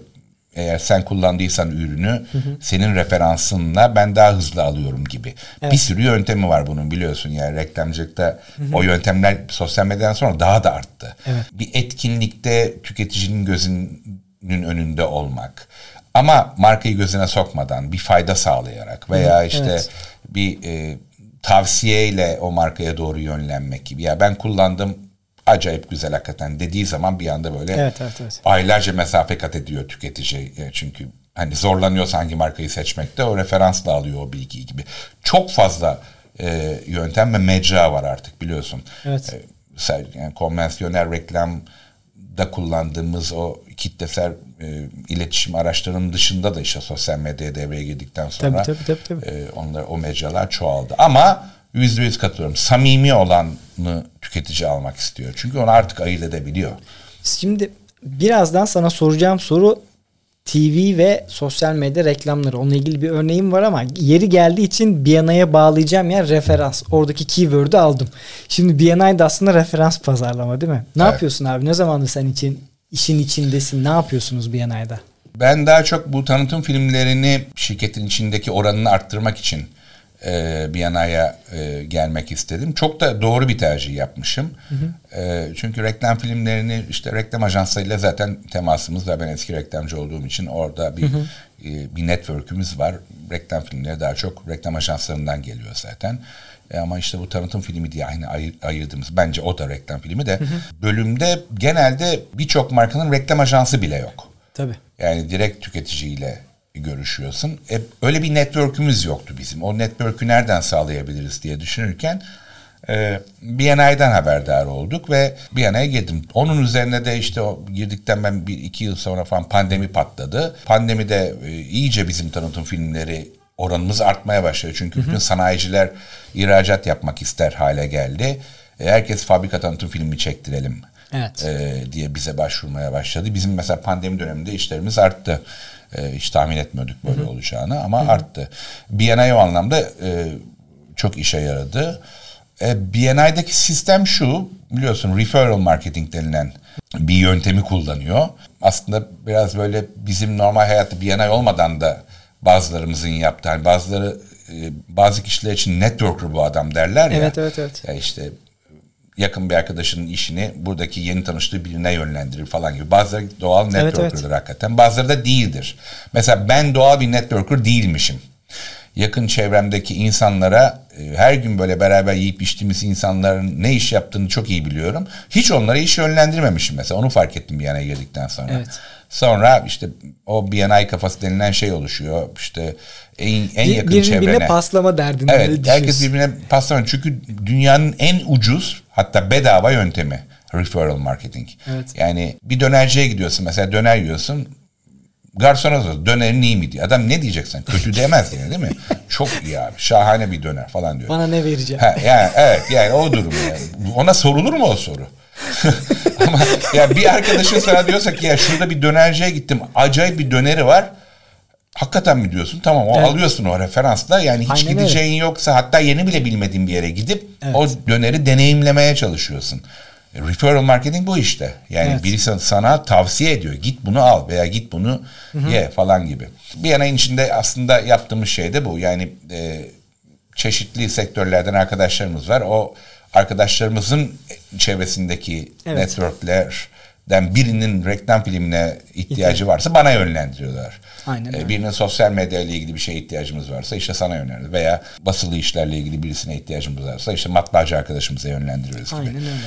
eğer sen kullandıysan ürünü hı hı. senin referansınla ben daha hızlı alıyorum gibi. Evet. Bir sürü yöntemi var bunun biliyorsun yani reklamcılıkta hı hı. o yöntemler sosyal medyadan sonra daha da arttı. Evet. Bir etkinlikte tüketicinin gözünün önünde olmak ama markayı gözüne sokmadan bir fayda sağlayarak veya hı, işte evet. bir e, tavsiyeyle o markaya doğru yönlenmek gibi. Ya ben kullandım acayip güzel hakikaten dediği zaman bir anda böyle evet, evet, evet. aylarca mesafe kat ediyor tüketici. Çünkü hani zorlanıyorsa hangi markayı seçmekte o referansla alıyor o bilgiyi gibi. Çok fazla e, yöntem ve mecra var artık biliyorsun. Evet. E, yani konvansiyonel reklamda kullandığımız o kitlesel e, iletişim araçlarının dışında da işte sosyal medyaya devreye girdikten sonra tabii, tabii, tabii, tabii. E, onlar o mecralar çoğaldı. Ama yüzde yüz katılıyorum. Samimi olanı tüketici almak istiyor. Çünkü onu artık ayırt edebiliyor. Şimdi birazdan sana soracağım soru TV ve sosyal medya reklamları. Onunla ilgili bir örneğim var ama yeri geldiği için BNI'ye bağlayacağım yer referans. Oradaki keyword'ü aldım. Şimdi BNI de aslında referans pazarlama değil mi? Ne evet. yapıyorsun abi? Ne zamandır sen için işin içindesin? Ne yapıyorsunuz BNI'da? Ben daha çok bu tanıtım filmlerini şirketin içindeki oranını arttırmak için e, Viyana'ya e, gelmek istedim. Çok da doğru bir tercih yapmışım. Hı hı. E, çünkü reklam filmlerini işte reklam ajanslarıyla zaten temasımız var. Ben eski reklamcı olduğum için orada bir hı hı. E, bir network'ümüz var. Reklam filmleri daha çok reklam ajanslarından geliyor zaten. E, ama işte bu tanıtım filmi diye aynı ayır, ayırdığımız bence o da reklam filmi de hı hı. bölümde genelde birçok markanın reklam ajansı bile yok. Tabii. Yani direkt tüketiciyle görüşüyorsun. E, öyle bir network'ümüz yoktu bizim. O network'ü nereden sağlayabiliriz diye düşünürken e, BNI'den haberdar olduk ve BNI'ye girdim. Onun üzerine de işte o girdikten ben bir iki yıl sonra falan pandemi patladı. Pandemide e, iyice bizim tanıtım filmleri oranımız artmaya başladı. Çünkü hı hı. bütün sanayiciler ihracat yapmak ister hale geldi. E, herkes fabrika tanıtım filmi çektirelim evet. e, diye bize başvurmaya başladı. Bizim mesela pandemi döneminde işlerimiz arttı. E, hiç tahmin etmiyorduk böyle Hı-hı. olacağını ama Hı-hı. arttı. BNI o anlamda e, çok işe yaradı. E, BNI'deki sistem şu biliyorsun referral marketing denilen bir yöntemi kullanıyor. Aslında biraz böyle bizim normal hayatta BNI olmadan da bazılarımızın yaptığı yani bazıları e, bazı kişiler için networker bu adam derler ya. Evet evet evet. Ya işte yakın bir arkadaşının işini buradaki yeni tanıştığı birine yönlendirir falan gibi. Bazıları doğal networker'dır evet, evet. hakikaten. Bazıları da değildir. Mesela ben doğal bir networker değilmişim yakın çevremdeki insanlara e, her gün böyle beraber yiyip içtiğimiz insanların ne iş yaptığını çok iyi biliyorum. Hiç onlara iş yönlendirmemişim mesela. Onu fark ettim bir yana girdikten sonra. Evet. Sonra işte o BNI kafası denilen şey oluşuyor. İşte en, en yakın birbirine çevrene. Birbirine paslama derdinde. Evet herkes birbirine paslama. Çünkü dünyanın en ucuz hatta bedava yöntemi referral marketing. Evet. Yani bir dönerciye gidiyorsun mesela döner yiyorsun Garsona sor dönerin iyi mi diye. Adam ne diyeceksin? Kötü <laughs> demez yani değil mi? Çok iyi abi. Şahane bir döner falan diyor. Bana ne vereceksin? Ha, yani evet yani o durum yani. Ona sorulur mu o soru? <laughs> Ama ya bir arkadaşın sana diyorsa ki ya şurada bir dönerciye gittim. Acayip bir döneri var. Hakikaten mi diyorsun? Tamam o evet. alıyorsun o referansla. Yani hiç Aynen gideceğin öyle. yoksa hatta yeni bile bilmediğin bir yere gidip evet. o döneri deneyimlemeye çalışıyorsun. Referral marketing bu işte. Yani evet. birisi sana tavsiye ediyor. Git bunu al veya git bunu Hı-hı. ye falan gibi. Bir yanayın içinde aslında yaptığımız şey de bu. Yani e, çeşitli sektörlerden arkadaşlarımız var. O arkadaşlarımızın çevresindeki evet. Networklerden birinin reklam filmine ihtiyacı varsa bana yönlendiriyorlar. Aynen ee, Birinin sosyal medya ile ilgili bir şeye ihtiyacımız varsa işte sana yönlendiriyoruz. Veya basılı işlerle ilgili birisine ihtiyacımız varsa işte matbaacı arkadaşımıza yönlendiriyoruz gibi. Aynen öyle.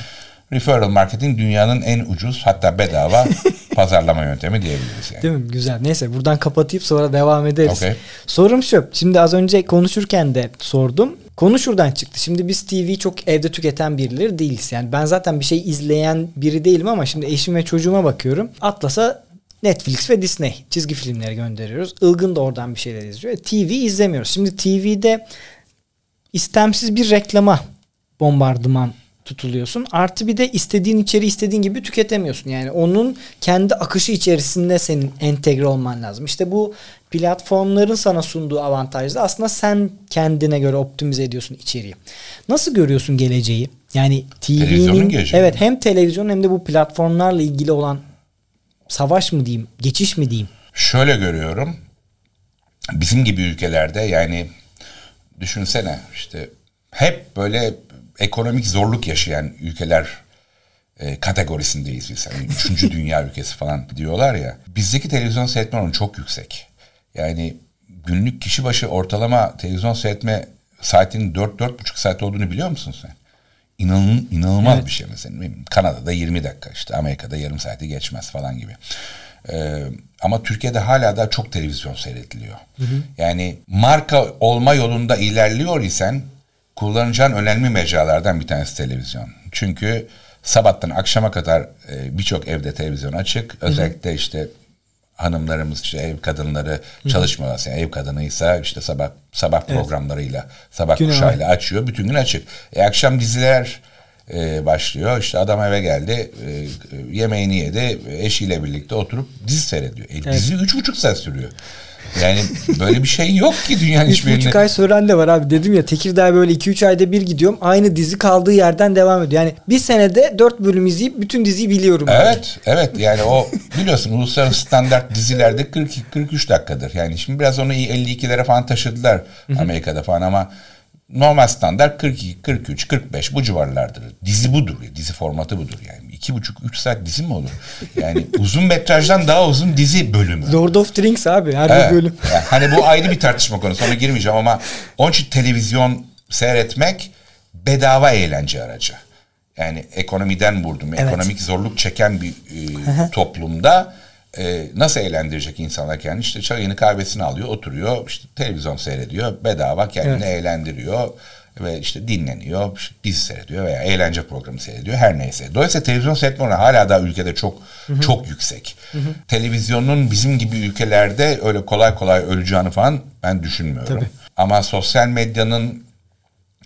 Referral marketing dünyanın en ucuz hatta bedava <laughs> pazarlama yöntemi diyebiliriz yani. Değil mi? Güzel. Neyse buradan kapatayım sonra devam ederiz. Okay. Sorum şu. Şimdi az önce konuşurken de sordum. Konu şuradan çıktı. Şimdi biz TV çok evde tüketen birileri değiliz. Yani ben zaten bir şey izleyen biri değilim ama şimdi eşim ve çocuğuma bakıyorum. Atlas'a Netflix ve Disney çizgi filmleri gönderiyoruz. Ilgın da oradan bir şeyler izliyor. TV izlemiyoruz. Şimdi TV'de istemsiz bir reklama bombardıman tutuluyorsun. Artı bir de istediğin içeri istediğin gibi tüketemiyorsun. Yani onun kendi akışı içerisinde senin entegre olman lazım. İşte bu platformların sana sunduğu avantajda aslında sen kendine göre optimize ediyorsun içeriği. Nasıl görüyorsun geleceği? Yani TV'nin evet hem televizyon hem de bu platformlarla ilgili olan savaş mı diyeyim, geçiş mi diyeyim? Şöyle görüyorum. Bizim gibi ülkelerde yani düşünsene işte hep böyle ekonomik zorluk yaşayan ülkeler e, kategorisindeyiz biz. Yani <laughs> üçüncü dünya ülkesi falan diyorlar ya. Bizdeki televizyon seyretme oranı çok yüksek. Yani günlük kişi başı ortalama televizyon seyretme saatinin 4-4,5 saat olduğunu biliyor musun sen? İnanın, inanılmaz evet. bir şey mesela. Kanada'da 20 dakika işte Amerika'da yarım saati geçmez falan gibi. Ee, ama Türkiye'de hala da çok televizyon seyrediliyor. Hı hı. Yani marka olma yolunda ilerliyor isen kullanacağın önemli mecralardan bir tanesi televizyon. Çünkü sabahtan akşama kadar e, birçok evde televizyon açık. Özellikle Hı-hı. işte hanımlarımız işte ev kadınları çalışmıyorlar. Yani ev kadınıysa işte sabah sabah evet. programlarıyla sabah gün kuşağıyla var. açıyor. Bütün gün açık. E, akşam diziler e, başlıyor. İşte adam eve geldi, e, yemeğini yedi, eşiyle birlikte oturup dizi seyrediyor. E, evet. Dizi üç buçuk saat sürüyor. Yani böyle bir şey yok ki dünyanın hiçbirinde. 3,5 ay süren de var abi. Dedim ya Tekirdağ böyle 2-3 ayda bir gidiyorum. Aynı dizi kaldığı yerden devam ediyor. Yani bir senede 4 bölüm izleyip bütün diziyi biliyorum. Evet. Abi. Evet. Yani o biliyorsun uluslararası standart dizilerde 42-43 dakikadır. Yani şimdi biraz onu 52'lere falan taşıdılar Amerika'da falan ama normal standart 42, 43, 45 bu civarlardır. Dizi budur. Dizi formatı budur yani. İki buçuk, üç saat dizi mi olur? Yani <laughs> uzun metrajdan daha uzun dizi bölümü. Lord of the Rings abi her evet. bir bölüm. <laughs> Yani hani bu ayrı bir tartışma konusu. Ona girmeyeceğim ama onun için televizyon seyretmek bedava eğlence aracı. Yani ekonomiden vurdum. Evet. Ekonomik zorluk çeken bir e, toplumda e, nasıl eğlendirecek insanlar kendini? İşte çayını kahvesini alıyor, oturuyor, işte televizyon seyrediyor, bedava kendini evet. eğlendiriyor ve işte dinleniyor, işte dizi seyrediyor veya eğlence programı seyrediyor her neyse. Dolayısıyla televizyon seyretme oranı hala da ülkede çok Hı-hı. çok yüksek. Hı-hı. Televizyonun bizim gibi ülkelerde öyle kolay kolay öleceğini falan ben düşünmüyorum. Tabii. Ama sosyal medyanın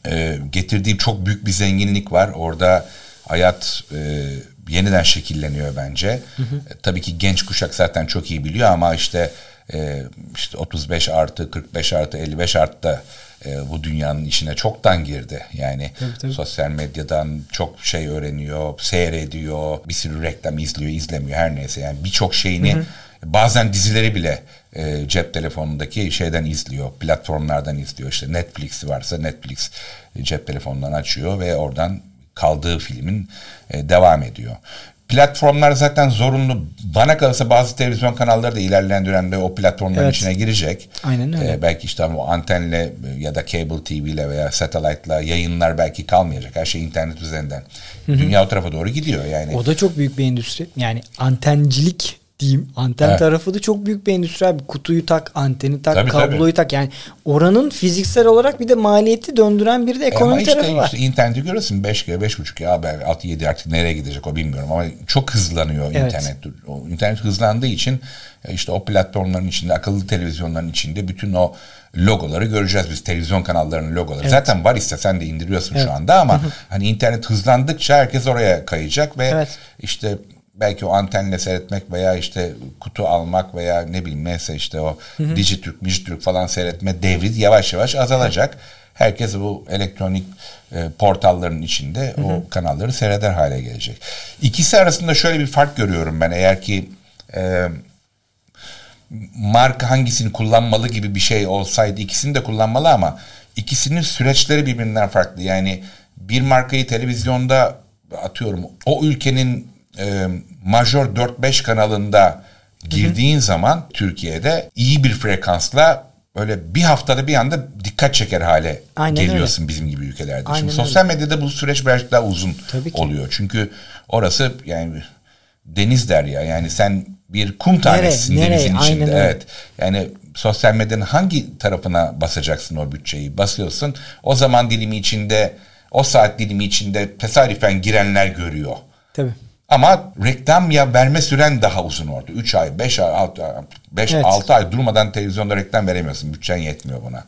e, getirdiği çok büyük bir zenginlik var. Orada hayat e, yeniden şekilleniyor bence. Hı hı. E, tabii ki genç kuşak zaten çok iyi biliyor ama işte e, işte 35 artı 45 artı 55 artı da e, bu dünyanın içine çoktan girdi. Yani Tabii, tabii. sosyal medyadan çok şey öğreniyor, seyrediyor, bir sürü reklam izliyor, izlemiyor her neyse. Yani birçok şeyini bazen dizileri bile e, cep telefonundaki şeyden izliyor, platformlardan izliyor. İşte Netflix varsa Netflix e, cep telefonundan açıyor ve oradan kaldığı filmin e, devam ediyor. Platformlar zaten zorunlu. Bana kalırsa bazı televizyon kanalları da ilerleyen dönemde o platformların Evet. içine girecek. Aynen öyle. Ee, belki işte o antenle ya da cable TV ile veya satellite'la yayınlar belki kalmayacak. Her şey internet üzerinden. Dünya o tarafa doğru gidiyor yani. O da çok büyük bir endüstri. Yani antencilik diyeyim. Anten Evet. tarafı da çok büyük bir endüstri abi. Kutuyu tak, anteni tak, Tabii, kabloyu tabii. tak. Yani oranın fiziksel olarak bir de maliyeti döndüren bir de E ekonomi ama işte, tarafı var. işte interneti görüyorsun 5G, 5.5 ya ben 6 7 artık nereye gidecek o bilmiyorum ama çok hızlanıyor Evet. internet. O internet hızlandığı için e, işte o platformların içinde, akıllı televizyonların içinde bütün o logoları göreceğiz biz televizyon kanallarının logoları. Evet. Zaten var istesen de indiriyorsun Evet. şu anda ama <laughs> hani internet hızlandıkça herkes oraya kayacak ve Evet. işte belki o antenle seyretmek veya işte kutu almak veya ne bileyim neyse işte o Dijitürk, Mijitürk falan seyretme devri yavaş yavaş azalacak. Herkes bu elektronik e, portalların içinde o kanalları seyreder hale gelecek. İkisi arasında şöyle bir fark görüyorum ben eğer ki e, marka hangisini kullanmalı gibi bir şey olsaydı ikisini de kullanmalı ama ikisinin süreçleri birbirinden farklı. Yani bir markayı televizyonda atıyorum o ülkenin e, majör 4-5 kanalında girdiğin zaman Türkiye'de iyi bir frekansla böyle bir haftada bir anda dikkat çeker hale Aynen geliyorsun bizim gibi ülkelerde. Aynen Şimdi öyle. sosyal medyada bu süreç birazcık daha uzun Tabii ki. oluyor. Çünkü orası yani deniz derya yani sen bir kum tanesisin nereye? denizin Aynen içinde. öyle. Evet. Yani sosyal medyanın hangi tarafına basacaksın o bütçeyi? Basıyorsun. O zaman dilimi içinde, o saat dilimi içinde tesadüfen girenler görüyor. Tabii. Ama reklam ya verme süren daha uzun orada. 3 ay, 5 ay, 6 ay, 5 Evet. 6 ay durmadan televizyonda reklam veremiyorsun. Bütçen yetmiyor buna.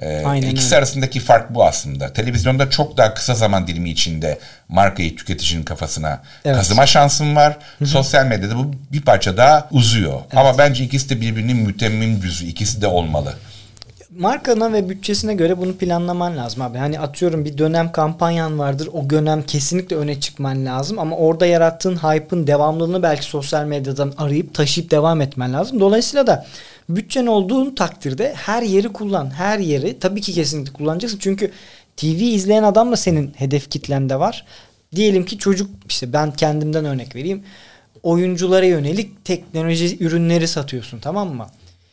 Ee, Aynen ikisi öyle. arasındaki fark bu aslında. Televizyonda çok daha kısa zaman dilimi içinde markayı tüketicinin kafasına Evet. kazıma şansın var. Sosyal medyada bu bir parça daha uzuyor. Ama bence ikisi de birbirinin mütemmim düzü. İkisi de olmalı. Markana ve bütçesine göre bunu planlaman lazım abi. Hani atıyorum bir dönem kampanyan vardır. O dönem kesinlikle öne çıkman lazım ama orada yarattığın hype'ın devamlılığını belki sosyal medyadan arayıp taşıyıp devam etmen lazım. Dolayısıyla da bütçen olduğun takdirde her yeri kullan. Her yeri tabii ki kesinlikle kullanacaksın. Çünkü TV izleyen adam da senin hedef kitlende var. Diyelim ki çocuk işte ben kendimden örnek vereyim. Oyunculara yönelik teknoloji ürünleri satıyorsun tamam mı?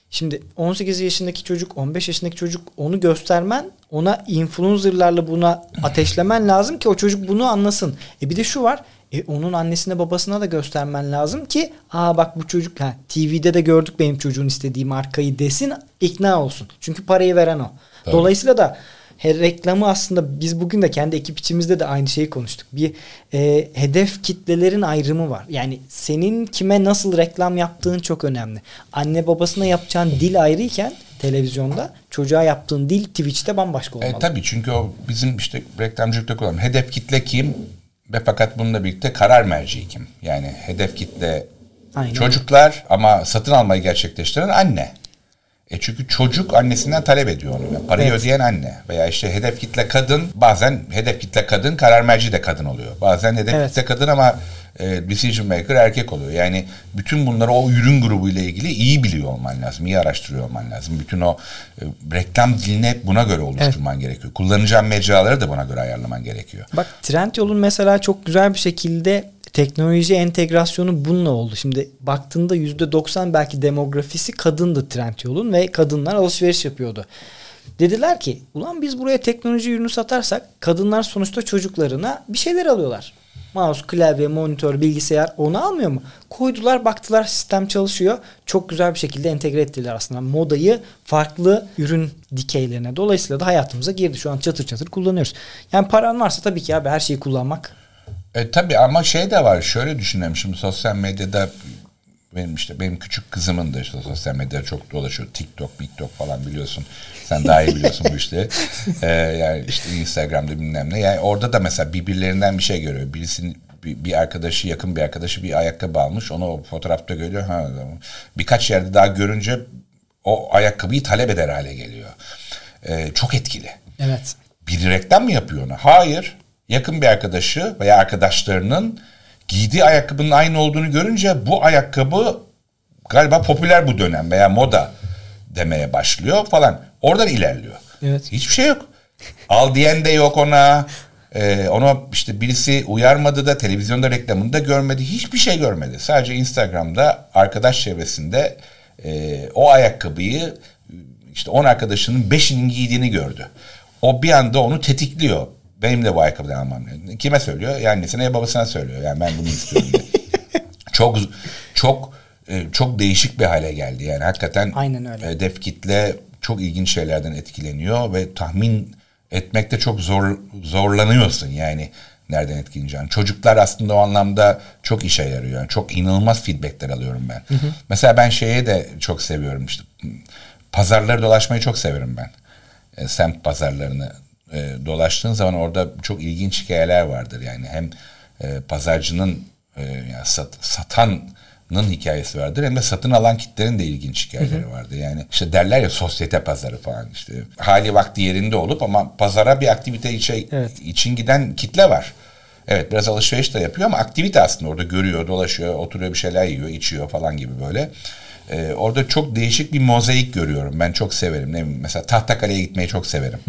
Şimdi 18 yaşındaki çocuk, 15 yaşındaki çocuk onu göstermen, ona influencerlarla buna ateşlemen lazım ki o çocuk bunu anlasın. E bir de şu var. E onun annesine babasına da göstermen lazım ki aa bak bu çocuk ha TV'de de gördük benim çocuğun istediği markayı desin, ikna olsun. Çünkü parayı veren o. Tabii. Dolayısıyla da he, reklamı aslında biz bugün de kendi ekip içimizde de aynı şeyi konuştuk. Bir e, hedef kitlelerin ayrımı var. Yani senin kime nasıl reklam yaptığın çok önemli. Anne babasına yapacağın dil ayrıyken televizyonda çocuğa yaptığın dil Twitch'te bambaşka olmalı. E, tabii çünkü o bizim işte reklamcılıkta kullanım. Hedef kitle kim? Ve fakat bununla birlikte karar merci kim? Yani hedef kitle Aynen. çocuklar ama satın almayı gerçekleştiren anne. E çünkü çocuk annesinden talep ediyor onu. Yani parayı Evet. ödeyen anne. Veya işte hedef kitle kadın. Bazen hedef kitle kadın, karar merci de kadın oluyor. Bazen hedef Evet. kitle kadın ama e, decision maker erkek oluyor. Yani bütün bunları o ürün grubu ile ilgili iyi biliyor olman lazım. iyi araştırıyor olman lazım. Bütün o e, reklam dilini buna göre oluşturman gerekiyor. Kullanacağın mecraları da buna göre ayarlaman gerekiyor. Bak Trendyol'un mesela çok güzel bir şekilde teknoloji entegrasyonu bununla oldu. Şimdi baktığında %90 belki demografisi kadındı Trendyol'un ve kadınlar alışveriş yapıyordu. Dediler ki ulan biz buraya teknoloji ürünü satarsak kadınlar sonuçta çocuklarına bir şeyler alıyorlar. Mouse, klavye, monitör, bilgisayar onu almıyor mu? Koydular baktılar sistem çalışıyor. Çok güzel bir şekilde entegre ettiler aslında modayı farklı ürün dikeylerine. Dolayısıyla da hayatımıza girdi. Şu an çatır çatır kullanıyoruz. Yani paran varsa tabii ki abi her şeyi kullanmak E, tabii ama şey de var. Şöyle düşünüyorum şimdi sosyal medyada benim işte benim küçük kızımın da işte sosyal medyada çok dolaşıyor. TikTok, TikTok falan biliyorsun. Sen daha iyi biliyorsun bu işleri. <laughs> E, yani işte Instagram'da bilmem ne. Yani orada da mesela birbirlerinden bir şey görüyor. Birisinin bir, bir arkadaşı yakın bir arkadaşı bir ayakkabı almış. Onu o fotoğrafta görüyor. Ha, birkaç yerde daha görünce o ayakkabıyı talep eder hale geliyor. Ee, çok etkili. Evet. Bir reklam mı yapıyor ona? Hayır. Yakın bir arkadaşı veya arkadaşlarının giydiği ayakkabının aynı olduğunu görünce bu ayakkabı galiba popüler bu dönem veya moda demeye başlıyor falan. Oradan ilerliyor. Evet. Hiçbir şey yok. Al diyen de yok ona. Ee, ona işte birisi uyarmadı da televizyonda reklamını da görmedi. Hiçbir şey görmedi. Sadece Instagram'da arkadaş çevresinde e, o ayakkabıyı işte 10 arkadaşının 5'inin giydiğini gördü. O bir anda onu tetikliyor. Benim de bu ayakkabıdan almam. lazım. Kime söylüyor? Ya annesine ya babasına söylüyor. Yani ben bunu istiyorum diye. <laughs> çok çok e, çok değişik bir hale geldi. Yani hakikaten Aynen öyle. hedef kitle çok ilginç şeylerden etkileniyor ve tahmin etmekte çok zor zorlanıyorsun yani nereden etkileneceğini. Çocuklar aslında o anlamda çok işe yarıyor. Yani çok inanılmaz feedbackler alıyorum ben. Mesela ben şeye de çok seviyorum işte pazarları dolaşmayı çok severim ben. E, semt pazarlarını e, dolaştığın zaman orada çok ilginç hikayeler vardır. Yani hem e, pazarcının e, yani sat, satanın hikayesi vardır hem de satın alan kitlerin de ilginç hikayeleri vardır. Yani işte derler ya sosyete pazarı falan işte hali vakti yerinde olup ama pazara bir aktivite içe, Evet. için giden kitle var. Evet biraz alışveriş de yapıyor ama aktivite aslında orada görüyor, dolaşıyor, oturuyor bir şeyler yiyor, içiyor falan gibi böyle. Ee, orada çok değişik bir mozaik görüyorum. Ben çok severim. Ne bileyim, mesela Tahtakale'ye gitmeyi çok severim.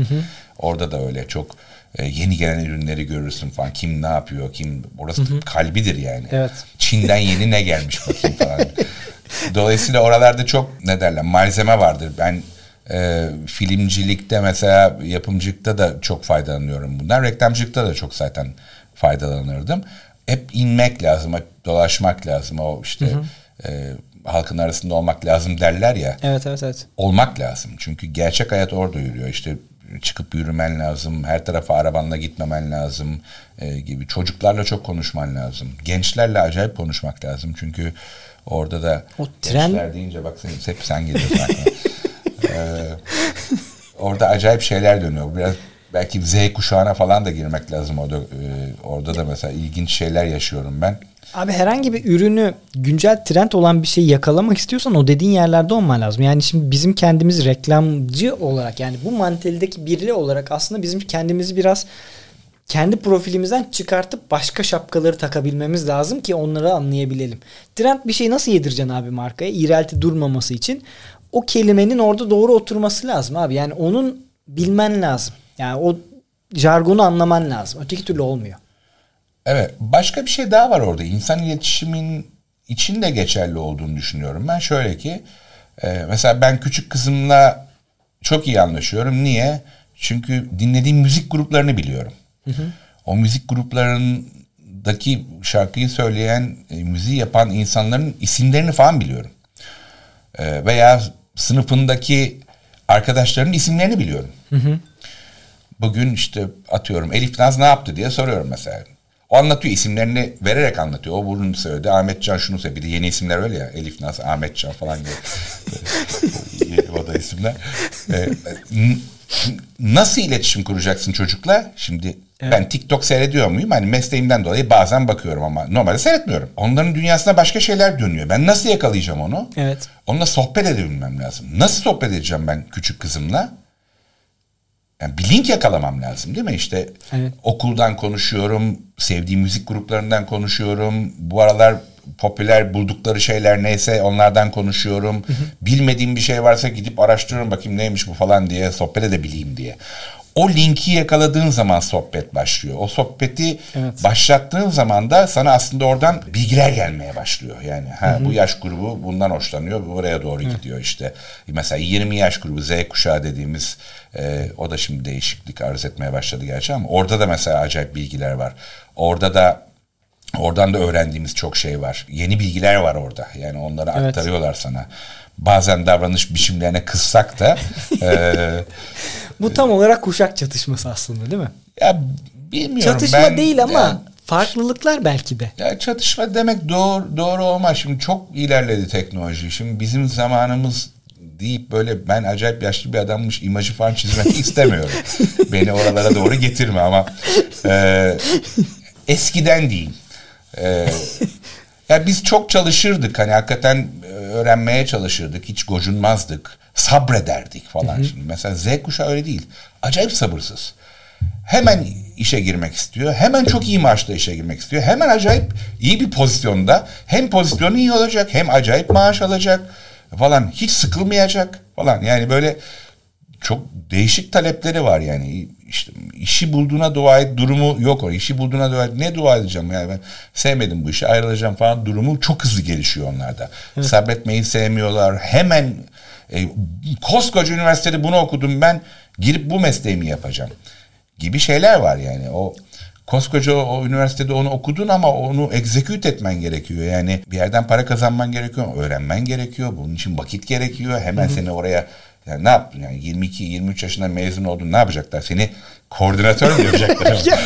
Orada da öyle çok e, yeni gelen ürünleri görürsün falan. Kim ne yapıyor, kim orası kalbidir yani. Evet. Çin'den yeni ne gelmiş bakayım falan. <laughs> Dolayısıyla oralarda çok ne derler malzeme vardır. Ben e, filmcilikte mesela yapımcılıkta da çok faydalanıyorum bundan. Reklamcılıkta da çok zaten faydalanırdım. Hep inmek lazım, hep dolaşmak lazım. O işte e, halkın arasında olmak lazım derler ya Evet evet evet. olmak lazım. Çünkü gerçek hayat orada yürüyor. İşte çıkıp yürümen lazım. Her tarafa arabanla gitmemen lazım e, gibi. Çocuklarla çok konuşman lazım. Gençlerle acayip konuşmak lazım. Çünkü orada da O tren- gençler deyince bak sen, hep sen geliyorsun. Ee, <laughs> orada acayip şeyler dönüyor. Biraz belki Z kuşağına falan da girmek lazım orada. Ee, orada da mesela ilginç şeyler yaşıyorum ben. Abi herhangi bir ürünü güncel trend olan bir şeyi yakalamak istiyorsan o dediğin yerlerde olman lazım. Yani şimdi bizim kendimiz reklamcı olarak yani bu mantalitedeki biri olarak aslında bizim kendimizi biraz kendi profilimizden çıkartıp başka şapkaları takabilmemiz lazım ki onları anlayabilelim. Trend bir şey nasıl yedireceksin abi markaya? İğrelti durmaması için o kelimenin orada doğru oturması lazım abi. Yani onun bilmen lazım. Yani o jargonu anlaman lazım. Öteki türlü olmuyor. Evet. Başka bir şey daha var orada. İnsan iletişimin için de geçerli olduğunu düşünüyorum. Ben şöyle ki e, mesela ben küçük kızımla çok iyi anlaşıyorum. Niye? Çünkü dinlediğim müzik gruplarını biliyorum. O müzik gruplarındaki şarkıyı söyleyen, e, müziği yapan insanların isimlerini falan biliyorum. E, veya sınıfındaki arkadaşlarının isimlerini biliyorum. Bugün işte atıyorum Elif Naz ne yaptı diye soruyorum mesela. O anlatıyor isimlerini vererek anlatıyor. O bunu söyledi. Ahmet Can şunu söyledi. Bir de yeni isimler öyle ya. Elif Naz, Ahmet Can falan gibi. <laughs> o da isimler. Ee, nasıl iletişim kuracaksın çocukla? Şimdi ben TikTok seyrediyor muyum? Hani mesleğimden dolayı bazen bakıyorum ama normalde seyretmiyorum. Onların dünyasında başka şeyler dönüyor. Ben nasıl yakalayacağım onu? Evet. Onunla sohbet edebilmem lazım. Nasıl sohbet edeceğim ben küçük kızımla? Yani bir link yakalamam lazım değil mi? İşte Evet. okuldan konuşuyorum, sevdiğim müzik gruplarından konuşuyorum. Bu aralar popüler buldukları şeyler neyse onlardan konuşuyorum. Bilmediğim bir şey varsa gidip araştırıyorum bakayım neymiş bu falan diye sohbet edebileyim diye. O linki yakaladığın zaman sohbet başlıyor. O sohbeti Evet. başlattığın zaman da sana aslında oradan bilgiler gelmeye başlıyor. Yani ha bu yaş grubu bundan hoşlanıyor, bu oraya doğru gidiyor işte. Mesela 20 yaş grubu Z kuşağı dediğimiz e, o da şimdi değişiklik arz etmeye başladı gerçi ama orada da mesela acayip bilgiler var. Orada da oradan da öğrendiğimiz çok şey var. Yeni bilgiler var orada. Yani onları Evet. aktarıyorlar sana. Bazen davranış biçimlerine kızsak da <laughs> e, Bu tam olarak kuşak çatışması aslında değil mi? ya bilmiyorum Çatışma ben- değil ama ya- farklılıklar belki de. Ya çatışma demek doğru doğru olmaz. Şimdi çok ilerledi teknoloji. Şimdi bizim zamanımız deyip böyle ben acayip yaşlı bir adammış imajı falan çizmek <laughs> istemiyorum. Beni oralara doğru getirme ama e, eskiden diyeyim. E, <laughs> ya biz çok çalışırdık hani hakikaten e, öğrenmeye çalışırdık. Hiç gocunmazdık. sabrederdik falan. Şimdi mesela Z kuşağı öyle değil. Acayip sabırsız. Hemen işe girmek istiyor. Hemen çok iyi maaşla işe girmek istiyor. Hemen acayip iyi bir pozisyonda. Hem pozisyonu iyi olacak hem acayip maaş alacak falan. Hiç sıkılmayacak falan. Yani böyle çok değişik talepleri var yani. İşte işi bulduğuna dua et durumu yok o. İşi bulduğuna dua et. Ne dua edeceğim yani ben sevmedim bu işi ayrılacağım falan durumu çok hızlı gelişiyor onlarda. Evet. Sabretmeyi sevmiyorlar. Hemen e, koskoca üniversitede bunu okudum ben girip bu mesleğimi yapacağım gibi şeyler var yani. O koskoca o üniversitede onu okudun ama onu execute etmen gerekiyor. Yani bir yerden para kazanman gerekiyor, öğrenmen gerekiyor. Bunun için vakit gerekiyor. Hemen Hı-hı. seni oraya yani ne yaptın yani 22 23 yaşında mezun oldun ne yapacaklar? Seni koordinatör mü yapacaklar? <laughs>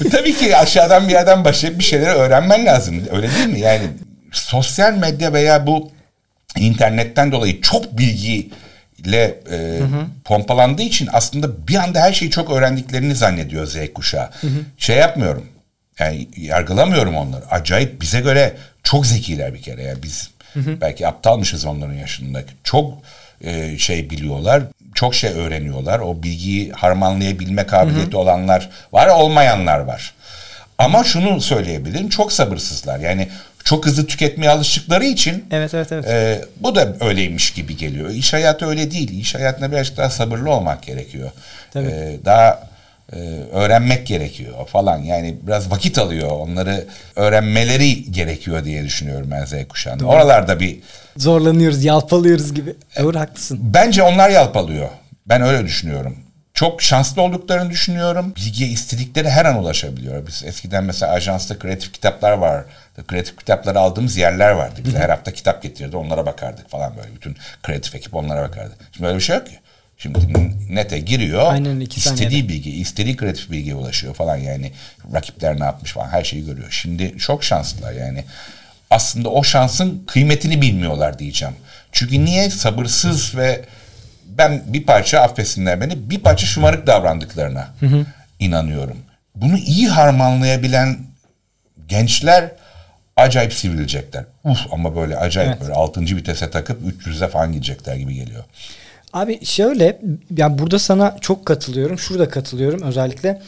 <laughs> Tabii ki aşağıdan bir yerden başlayıp bir şeyleri öğrenmen lazım. Öyle değil mi? Yani sosyal medya veya bu internetten dolayı çok bilgi ile e, hı hı. pompalandığı için aslında bir anda her şeyi çok öğrendiklerini zannediyor Z kuşağı. Hı hı. Şey yapmıyorum. Yani yargılamıyorum onları. Acayip bize göre çok zekiler bir kere. Yani biz hı hı. belki aptalmışız onların yaşında. Çok e, şey biliyorlar. Çok şey öğreniyorlar. O bilgiyi harmanlayabilme kabiliyeti hı hı. olanlar var, olmayanlar var. Ama şunu söyleyebilirim. Çok sabırsızlar. Yani çok hızlı tüketmeye alıştıkları için evet, evet, evet. E, bu da öyleymiş gibi geliyor. İş hayatı öyle değil. İş hayatında birazcık daha sabırlı olmak gerekiyor. Tabii. E, daha e, öğrenmek gerekiyor falan. Yani biraz vakit alıyor. Onları öğrenmeleri gerekiyor diye düşünüyorum ben Z kuşağında. Oralarda bir zorlanıyoruz, yalpalıyoruz gibi. Doğru haklısın. Bence onlar yalpalıyor. Ben öyle düşünüyorum çok şanslı olduklarını düşünüyorum. Bilgiye istedikleri her an ulaşabiliyor. Biz eskiden mesela ajansta kreatif kitaplar var. Kreatif kitapları aldığımız yerler vardı. Bize her hafta kitap getirdi onlara bakardık falan böyle. Bütün kreatif ekip onlara bakardı. Şimdi öyle bir şey yok ki. Şimdi nete giriyor. Aynen iki istediği saniyede. bilgi, istediği kreatif bilgiye ulaşıyor falan yani. Rakipler ne yapmış falan her şeyi görüyor. Şimdi çok şanslılar yani. Aslında o şansın kıymetini bilmiyorlar diyeceğim. Çünkü niye sabırsız ve ben bir parça affetsinler beni bir parça şımarık davrandıklarına hı hı. inanıyorum. Bunu iyi harmanlayabilen gençler acayip sivrilecekler. Uf ama böyle acayip evet. böyle 6. vitese takıp 300'e falan gidecekler gibi geliyor. Abi şöyle ya burada sana çok katılıyorum. Şurada katılıyorum özellikle.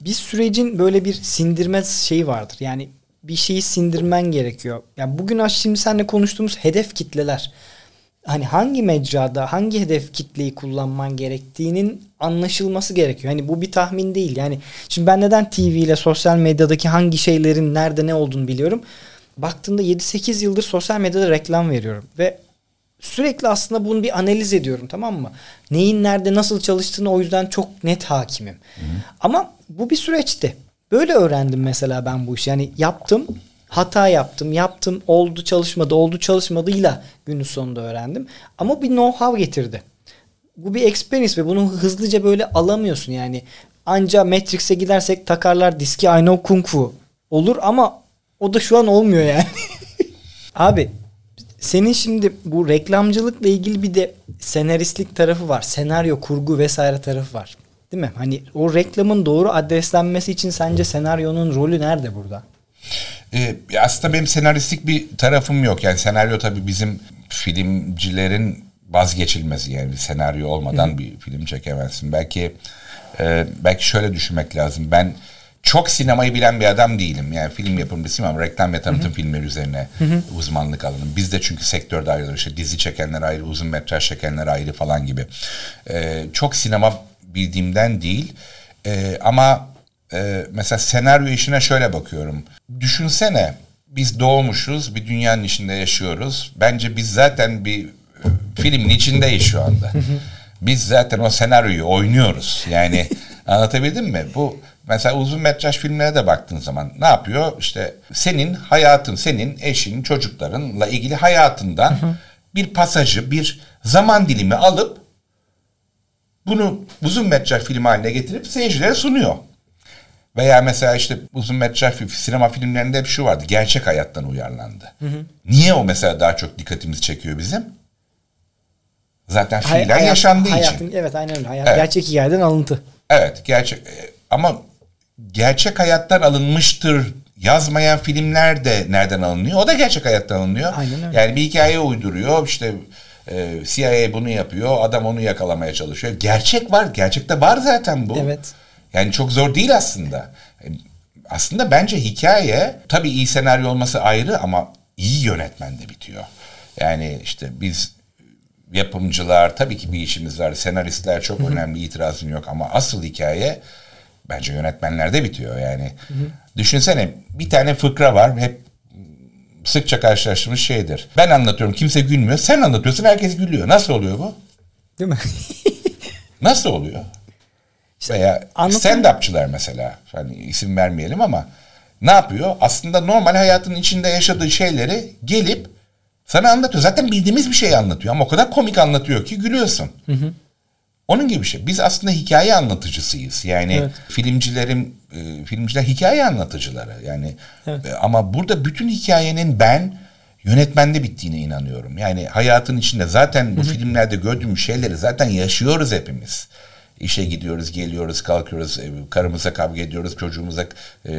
Bir sürecin böyle bir sindirme şeyi vardır. Yani bir şeyi sindirmen gerekiyor. Yani bugün şimdi seninle konuştuğumuz hedef kitleler hani hangi mecrada hangi hedef kitleyi kullanman gerektiğinin anlaşılması gerekiyor. Hani bu bir tahmin değil. Yani şimdi ben neden TV ile sosyal medyadaki hangi şeylerin nerede ne olduğunu biliyorum. Baktığında 7-8 yıldır sosyal medyada reklam veriyorum ve sürekli aslında bunu bir analiz ediyorum tamam mı? Neyin nerede nasıl çalıştığını o yüzden çok net hakimim. Hı. Ama bu bir süreçti. Böyle öğrendim mesela ben bu işi. Yani yaptım hata yaptım, yaptım, oldu çalışmadı, oldu çalışmadıyla günün sonunda öğrendim. Ama bir know-how getirdi. Bu bir experience ve bunu hızlıca böyle alamıyorsun yani. Anca Matrix'e gidersek takarlar diski I know Kung Fu olur ama o da şu an olmuyor yani. <laughs> Abi senin şimdi bu reklamcılıkla ilgili bir de senaristlik tarafı var. Senaryo, kurgu vesaire tarafı var. Değil mi? Hani o reklamın doğru adreslenmesi için sence senaryonun rolü nerede burada? E, aslında benim senaristlik bir tarafım yok. Yani senaryo tabii bizim filmcilerin vazgeçilmezi yani bir senaryo olmadan Hı. bir film çekemezsin. Belki e, belki şöyle düşünmek lazım. Ben çok sinemayı bilen bir adam değilim. Yani film yapımcısıyım ama reklam ve tanıtım hı filmleri üzerine Hı-hı. uzmanlık alanım. Biz de çünkü sektörde ayrılır. İşte dizi çekenler ayrı, uzun metraj çekenler ayrı falan gibi. Ee, çok sinema bildiğimden değil. Ee, ama e, mesela senaryo işine şöyle bakıyorum. Düşünsene biz doğmuşuz bir dünyanın içinde yaşıyoruz. Bence biz zaten bir e, filmin içindeyiz şu anda. biz zaten o senaryoyu oynuyoruz. Yani <laughs> anlatabildim mi? Bu mesela uzun metraj filmlere de baktığın zaman ne yapıyor? İşte senin hayatın, senin eşin, çocuklarınla ilgili hayatından bir pasajı, bir zaman dilimi alıp bunu uzun metraj film haline getirip seyircilere sunuyor. Veya mesela işte uzun metraj sinema filmlerinde hep şu vardı. Gerçek hayattan uyarlandı. Hı hı. Niye o mesela daha çok dikkatimizi çekiyor bizim? Zaten fiilen Hay- yaşandığı hayatın, için. Evet aynen öyle. Hayat, evet. Gerçek hikayeden alıntı. Evet gerçek e, ama gerçek hayattan alınmıştır yazmayan filmler de nereden alınıyor? O da gerçek hayattan alınıyor. Aynen öyle. Yani bir hikaye uyduruyor. İşte e, CIA bunu yapıyor. Adam onu yakalamaya çalışıyor. Gerçek var. Gerçekte var zaten bu. Evet. Yani çok zor değil aslında. E, Aslında bence hikaye tabii iyi senaryo olması ayrı ama iyi yönetmen de bitiyor. Yani işte biz yapımcılar tabii ki bir işimiz var. Senaristler çok önemli itirazım yok ama asıl hikaye bence yönetmenlerde bitiyor yani. Düşünsene bir tane fıkra var hep sıkça karşılaştığımız şeydir. Ben anlatıyorum kimse gülmüyor. Sen anlatıyorsun herkes gülüyor. Nasıl oluyor bu? Değil mi? <laughs> Nasıl oluyor? Veya anlatım- stand-upçılar mesela. Hani isim vermeyelim ama ne yapıyor? Aslında normal hayatın içinde yaşadığı şeyleri gelip sana anlatıyor. Zaten bildiğimiz bir şeyi anlatıyor ama o kadar komik anlatıyor ki gülüyorsun. Onun gibi bir şey. Biz aslında hikaye anlatıcısıyız. Yani Evet. filmcilerin e, filmciler hikaye anlatıcıları. Yani Evet. e, ama burada bütün hikayenin ben yönetmende bittiğine inanıyorum. Yani hayatın içinde zaten bu filmlerde gördüğümüz şeyleri zaten yaşıyoruz hepimiz. İşe gidiyoruz, geliyoruz, kalkıyoruz, e, karımıza kavga ediyoruz, çocuğumuza e,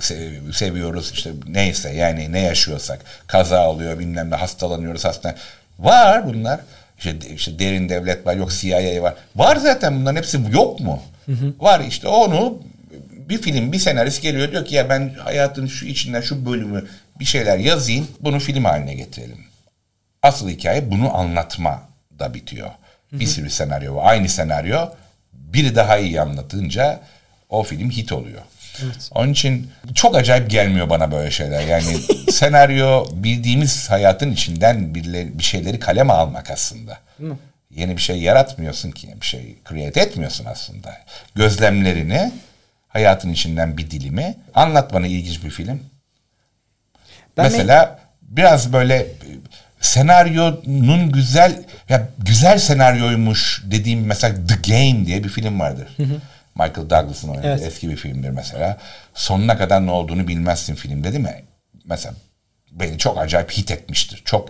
se- seviyoruz işte neyse yani ne yaşıyorsak. Kaza oluyor bilmem ne hastalanıyoruz hastane. Var bunlar. İşte, işte derin devlet var, yok CIA var. Var zaten bunların hepsi yok mu? Var işte onu bir film, bir senarist geliyor diyor ki ya ben hayatın şu içinden şu bölümü bir şeyler yazayım, bunu film haline getirelim. Asıl hikaye bunu anlatma da bitiyor. Bir sürü senaryo var. Aynı senaryo biri daha iyi anlatınca o film hit oluyor. Onun için çok acayip gelmiyor bana böyle şeyler. Yani <laughs> senaryo bildiğimiz hayatın içinden birileri, bir şeyleri kaleme almak aslında. Yeni bir şey yaratmıyorsun ki. Bir şey create etmiyorsun aslında. Gözlemlerini hayatın içinden bir dilimi anlat bana ilginç bir film. Ben Mesela biraz böyle senaryonun güzel ya güzel senaryoymuş dediğim mesela The Game diye bir film vardır. Michael Douglas'ın oynadığı Evet. eski bir filmdir mesela. Sonuna kadar ne olduğunu bilmezsin filmde değil mi? Mesela beni çok acayip hit etmiştir. Çok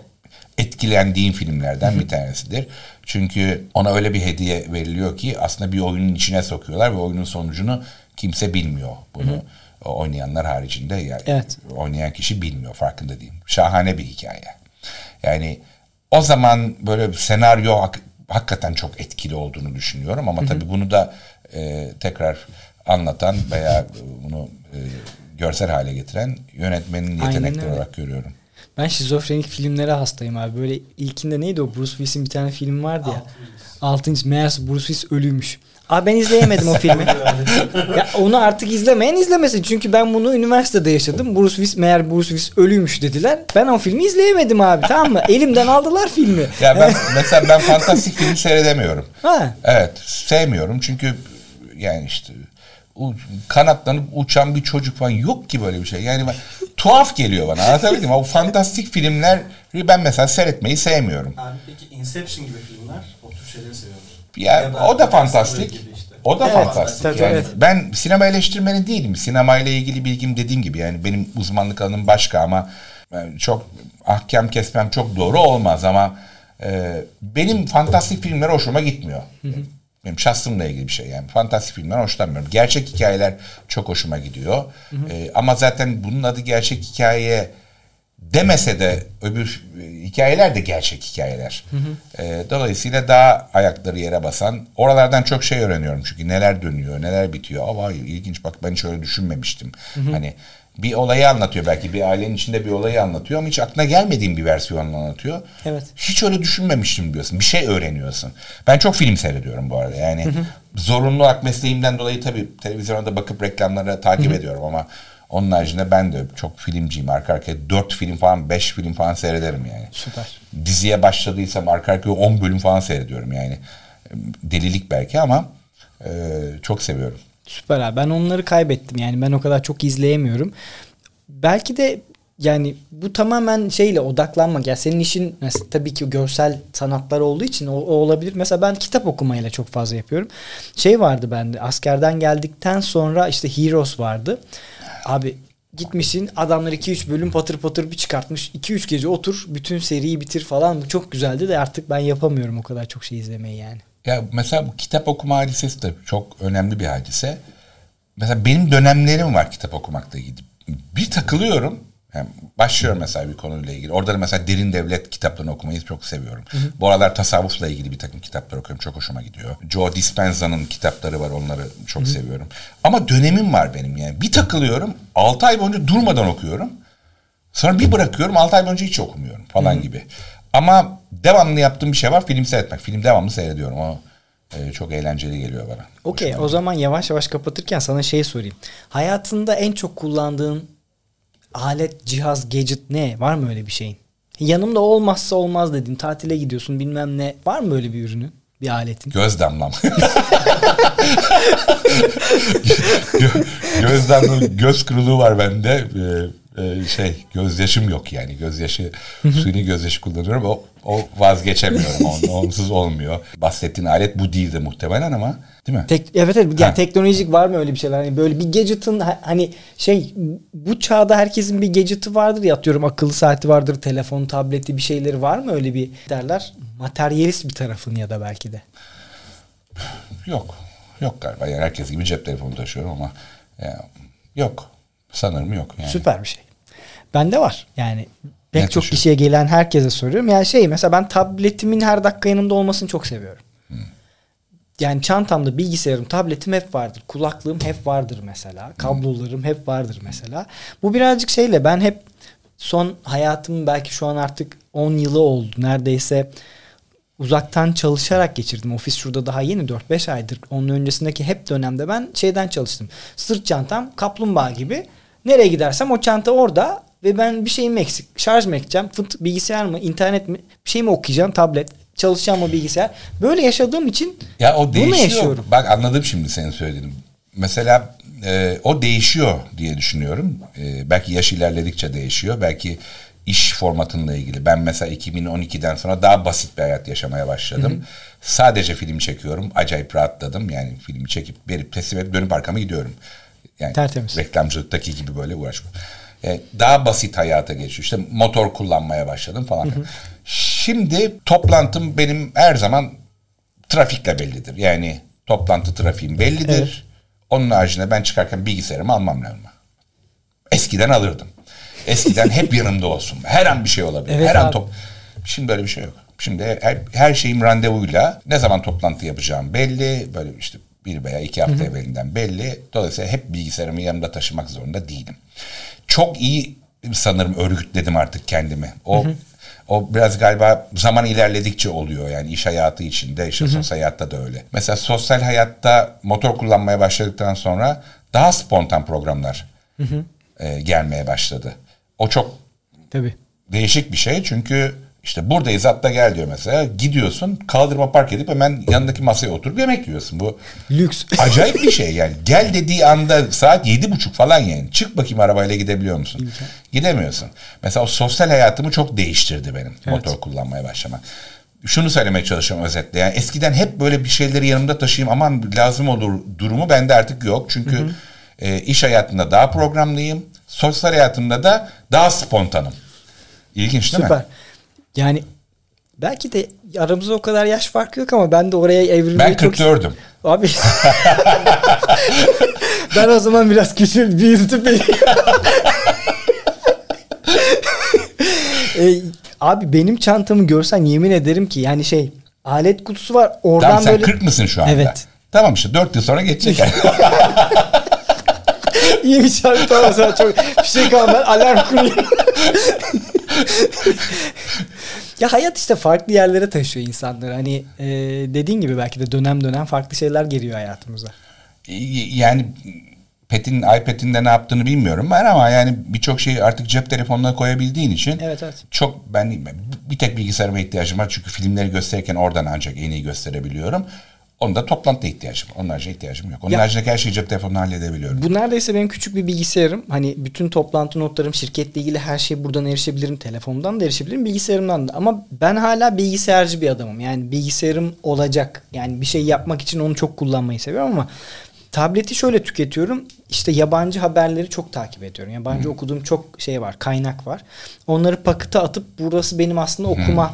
etkilendiğim filmlerden bir tanesidir. Çünkü ona öyle bir hediye veriliyor ki aslında bir oyunun içine sokuyorlar ve oyunun sonucunu kimse bilmiyor. Bunu oynayanlar haricinde yani Evet. oynayan kişi bilmiyor farkında değil. Şahane bir hikaye. Yani o zaman böyle bir senaryo hak- hakikaten çok etkili olduğunu düşünüyorum ama tabii bunu da e, tekrar anlatan veya bunu e, görsel hale getiren yönetmenin yetenekleri olarak görüyorum. Ben şizofrenik filmlere hastayım abi. Böyle ilkinde neydi o Bruce Willis'in bir tane film vardı ya. Altıncı. Meğerse Bruce Willis ölüymüş. Abi ben izleyemedim o filmi. ya onu artık izlemeyen izlemesin. Çünkü ben bunu üniversitede yaşadım. Bruce Willis meğer Bruce Willis ölüymüş dediler. Ben o filmi izleyemedim abi tamam mı? Elimden aldılar filmi. Ya ben <laughs> mesela ben fantastik film seyredemiyorum. Ha. Evet, sevmiyorum çünkü yani işte kanatlanıp uçan bir çocuk falan yok ki böyle bir şey. Yani ben, tuhaf geliyor bana. Anlatabildim mi? O fantastik filmleri ben mesela seyretmeyi sevmiyorum. Abi peki Inception gibi filmler o tür şeyleri seviyor musun? Ya, Ya o da fantastik. işte. O da Evet, fantastik. tabii, yani evet. ben sinema eleştirmeni değilim. Sinema ile ilgili bilgim dediğim gibi yani benim uzmanlık alanım başka ama ben çok ahkam kesmem çok doğru olmaz ama e, benim fantastik filmler hoşuma gitmiyor. Benim şahsımla ilgili bir şey yani. Fantastik filmler hoşlanmıyorum. Gerçek hikayeler çok hoşuma gidiyor. E, ama zaten bunun adı gerçek hikaye demese de öbür e, hikayeler de gerçek hikayeler. E, dolayısıyla daha ayakları yere basan oralardan çok şey öğreniyorum çünkü neler dönüyor, neler bitiyor. Aa vay ilginç bak ben hiç öyle düşünmemiştim. Hani bir olayı anlatıyor belki bir ailenin içinde bir olayı anlatıyor ama hiç aklına gelmediğin bir versiyonunu anlatıyor. Evet. Hiç öyle düşünmemiştim diyorsun. Bir şey öğreniyorsun. Ben çok film seyrediyorum bu arada. Yani zorunlu olarak mesleğimden dolayı tabii televizyonda bakıp reklamları takip ediyorum ama onun haricinde ben de çok filmciyim. Arka arkaya 4 film falan 5 film falan seyrederim yani. Süper. Diziye başladıysam arka arkaya 10 bölüm falan seyrediyorum yani. Delilik belki ama e, çok seviyorum. Süper abi. Ben onları kaybettim. Yani ben o kadar çok izleyemiyorum. Belki de yani bu tamamen şeyle odaklanmak. Ya senin işin mesela tabii ki görsel sanatlar olduğu için o, o olabilir. Mesela ben kitap okumayla çok fazla yapıyorum. Şey vardı bende. Askerden geldikten sonra işte Heroes vardı. Abi gitmişsin adamlar 2-3 bölüm patır patır bir çıkartmış. 2-3 gece otur bütün seriyi bitir falan. Bu çok güzeldi de artık ben yapamıyorum o kadar çok şey izlemeyi yani. Ya mesela bu kitap okuma hadisesi de çok önemli bir hadise. Mesela benim dönemlerim var kitap okumakla ilgili. bir takılıyorum. Yani başlıyorum mesela bir konuyla ilgili. Orada da mesela derin devlet kitaplarını okumayı çok seviyorum. Bu aralar tasavvufla ilgili bir takım kitaplar okuyorum. Çok hoşuma gidiyor. Joe Dispenza'nın kitapları var. Onları çok seviyorum. Ama dönemim var benim yani. Bir takılıyorum. 6 ay boyunca durmadan okuyorum. Sonra bir bırakıyorum. 6 ay boyunca hiç okumuyorum falan gibi. Ama devamlı yaptığım bir şey var. Film seyretmek. Film devamlı seyrediyorum. O e, çok eğlenceli geliyor bana. Okey o zaman yavaş yavaş kapatırken sana şey sorayım. Hayatında en çok kullandığın alet, cihaz, gadget ne? Var mı öyle bir şeyin? Yanımda olmazsa olmaz dedin. Tatile gidiyorsun bilmem ne. Var mı öyle bir ürünü? Bir aletin? Göz damlam. <laughs> Gö- göz damlam, göz kırılığı var bende. Ee, e, şey gözyaşım yok yani gözyaşı suni gözyaşı kullanıyorum o, o vazgeçemiyorum On, onsuz olmuyor bahsettiğin alet bu değildi muhtemelen ama değil mi? Tek, evet evet yani Ha. teknolojik var mı öyle bir şeyler? Hani böyle bir gadget'ın ha- hani şey bu çağda herkesin bir gadget'ı vardır ya atıyorum akıllı saati vardır, telefon, tableti bir şeyleri var mı öyle bir derler? Materyalist bir tarafın ya da belki de. Yok yok galiba yani herkes gibi cep telefonu taşıyorum ama e, yok sanırım yok yani. Süper bir şey. Bende var. Yani pek çok kişiye gelen herkese soruyorum. Yani şey mesela ben tabletimin her dakika yanımda olmasını çok seviyorum. Yani çantamda bilgisayarım, tabletim hep vardır. Kulaklığım hep vardır mesela. Kablolarım hep vardır mesela. Bu birazcık şeyle ben hep son hayatımın belki şu an artık 10 yılı oldu neredeyse uzaktan çalışarak geçirdim. Ofis şurada daha yeni 4-5 aydır. Onun öncesindeki hep dönemde ben şeyden çalıştım. Sırt çantam kaplumbağa gibi. Nereye gidersem o çanta orada ve ben bir şeyim eksik. Şarj mı edeceğim? Fıt, bilgisayar mı? internet mi? Bir şey mi okuyacağım? Tablet. Çalışacağım mı bilgisayar? Böyle yaşadığım için Ya o bunu değişiyor. yaşıyorum. Bak anladım şimdi senin söylediğini. Mesela e, o değişiyor diye düşünüyorum. E, belki yaş ilerledikçe değişiyor. Belki iş formatınla ilgili. Ben mesela 2012'den sonra daha basit bir hayat yaşamaya başladım. Sadece film çekiyorum. Acayip rahatladım. Yani filmi çekip verip teslim edip dönüp arkama gidiyorum. Yani Tertemiz. reklamcılıktaki gibi böyle uğraşmıyorum. E, daha basit hayata geçiyor. İşte motor kullanmaya başladım falan. Şimdi toplantım benim her zaman trafikle bellidir. Yani toplantı trafiğim bellidir. Evet. Onun haricinde ben çıkarken bilgisayarımı almam lazım. Eskiden alırdım. Eskiden hep <laughs> yanımda olsun. Her an bir şey olabilir. Evet her an abi. top. Şimdi böyle bir şey yok. Şimdi her, her şeyim randevuyla ne zaman toplantı yapacağım belli. Böyle işte bir veya iki hafta evvelinden belli. Dolayısıyla hep bilgisayarımı yanımda taşımak zorunda değilim. Çok iyi sanırım örgütledim artık kendimi. O o biraz galiba zaman ilerledikçe oluyor yani iş hayatı içinde, işte sosyal hayatta da öyle. Mesela sosyal hayatta motor kullanmaya başladıktan sonra daha spontan programlar e, gelmeye başladı. O çok Tabii. değişik bir şey çünkü işte buradayız hatta gel diyor mesela. Gidiyorsun kaldırıma park edip hemen yanındaki masaya oturup yemek yiyorsun. Bu Lüks. <laughs> acayip bir şey yani. Gel dediği anda saat yedi buçuk falan yani. Çık bakayım arabayla gidebiliyor musun? Gidemiyorsun. Mesela o sosyal hayatımı çok değiştirdi benim motor kullanmaya başlamak. Şunu söylemeye çalışıyorum özetle. Yani eskiden hep böyle bir şeyleri yanımda taşıyayım aman lazım olur durumu bende artık yok. Çünkü e, iş hayatında daha programlıyım. Sosyal hayatımda da daha spontanım. İlginç değil Süper. mi? Yani belki de aramızda o kadar yaş farkı yok ama ben de oraya evrilmeyi Ben çok 44'üm. Abi <laughs> ben o zaman biraz küçül büyüttüm beni. E, abi benim çantamı görsen yemin ederim ki yani şey alet kutusu var oradan Tamam sen böyle 40 mısın şu anda? Evet. Tamam işte 4 yıl sonra geçecek. <laughs> <laughs> iyi bir çanta tamam sana çok bir şey kalmadı ben alarm kurayım. ya hayat işte farklı yerlere taşıyor insanları. Hani e, dediğin gibi belki de dönem dönem farklı şeyler geliyor hayatımıza. yani Pet'in iPad'inde ne yaptığını bilmiyorum ben ama yani birçok şeyi artık cep telefonuna koyabildiğin için Evet evet. çok ben bir tek bilgisayarıma ihtiyacım var çünkü filmleri gösterirken oradan ancak en iyi gösterebiliyorum. Onda toplantıda ihtiyacım. Onun haricinde ihtiyacım yok. Onun Ya- haricinde her şeyi cep telefonundan halledebiliyorum. Bu neredeyse benim küçük bir bilgisayarım. Hani bütün toplantı notlarım, şirketle ilgili her şeyi buradan erişebilirim. Telefondan da erişebilirim, bilgisayarımdan da. Ama ben hala bilgisayarcı bir adamım. Yani bilgisayarım olacak. Yani bir şey yapmak için onu çok kullanmayı seviyorum ama tableti şöyle tüketiyorum. İşte yabancı haberleri çok takip ediyorum. Yabancı okuduğum çok şey var, kaynak var. Onları pakete atıp burası benim aslında okuma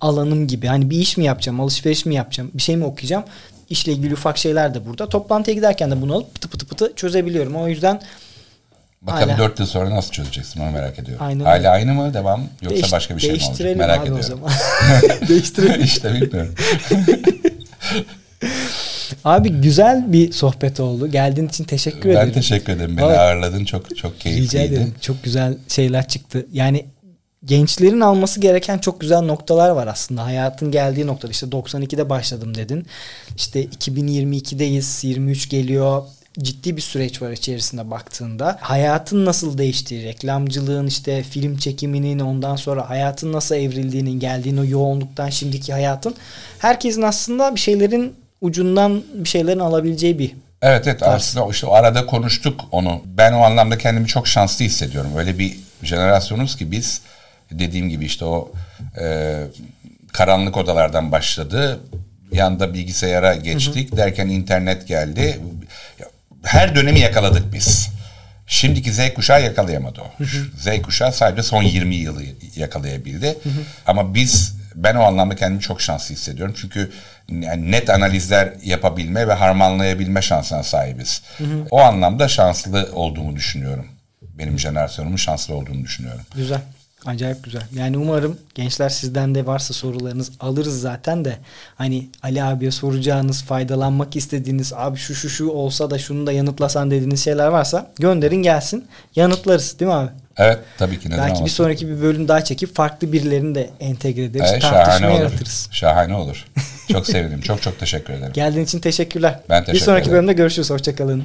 alanım gibi. Hani bir iş mi yapacağım, alışveriş mi yapacağım, bir şey mi okuyacağım? İşle ilgili ufak şeyler de burada. Toplantıya giderken de bunu alıp pıtı pıtı pıtı çözebiliyorum. O yüzden Bakalım Hala. 4 yıl sonra nasıl çözeceksin onu merak ediyorum. Aynen Hala öyle. aynı mı devam yoksa Değiş- başka bir şey mi olacak merak abi o ediyorum. zaman. <laughs> değiştirelim. <laughs> işte bilmiyorum. <laughs> Abi güzel bir sohbet oldu. Geldiğin için teşekkür ben ederim. teşekkür ederim. Beni Vallahi- ağırladın çok çok Rica keyifliydi. ederim. Çok güzel şeyler çıktı. Yani gençlerin alması gereken çok güzel noktalar var aslında. Hayatın geldiği noktada işte 92'de başladım dedin. İşte 2022'deyiz. 23 geliyor. Ciddi bir süreç var içerisinde baktığında. Hayatın nasıl değiştiği, reklamcılığın işte film çekiminin ondan sonra hayatın nasıl evrildiğinin, geldiğini o yoğunluktan şimdiki hayatın herkesin aslında bir şeylerin ucundan bir şeylerin alabileceği bir Evet evet aslında o işte o arada konuştuk onu. Ben o anlamda kendimi çok şanslı hissediyorum. Öyle bir jenerasyonuz ki biz dediğim gibi işte o e, karanlık odalardan başladı. Bir anda bilgisayara geçtik derken internet geldi. Her dönemi yakaladık biz. Şimdiki Z kuşağı yakalayamadı o. Z kuşağı sadece son 20 yılı yakalayabildi. Ama biz ben o anlamda kendimi çok şanslı hissediyorum. Çünkü yani net analizler yapabilme ve harmanlayabilme şansına sahibiz. O anlamda şanslı olduğumu düşünüyorum. Benim jenerasyonumun şanslı olduğunu düşünüyorum. Güzel. Acayip güzel. Yani umarım gençler sizden de varsa sorularınız alırız zaten de hani Ali abiye soracağınız, faydalanmak istediğiniz abi şu şu şu olsa da şunu da yanıtlasan dediğiniz şeyler varsa gönderin gelsin. Yanıtlarız değil mi abi? Evet tabii ki neden Belki bir olmasın. sonraki bir bölüm daha çekip farklı birilerini de entegre ederiz. Evet, tartışma şahane olur. yaratırız. Şahane olur. <laughs> Çok sevinirim. Çok çok teşekkür ederim. Geldiğin için teşekkürler. Ben bir teşekkür sonraki ederim. bölümde görüşürüz. Hoşçakalın.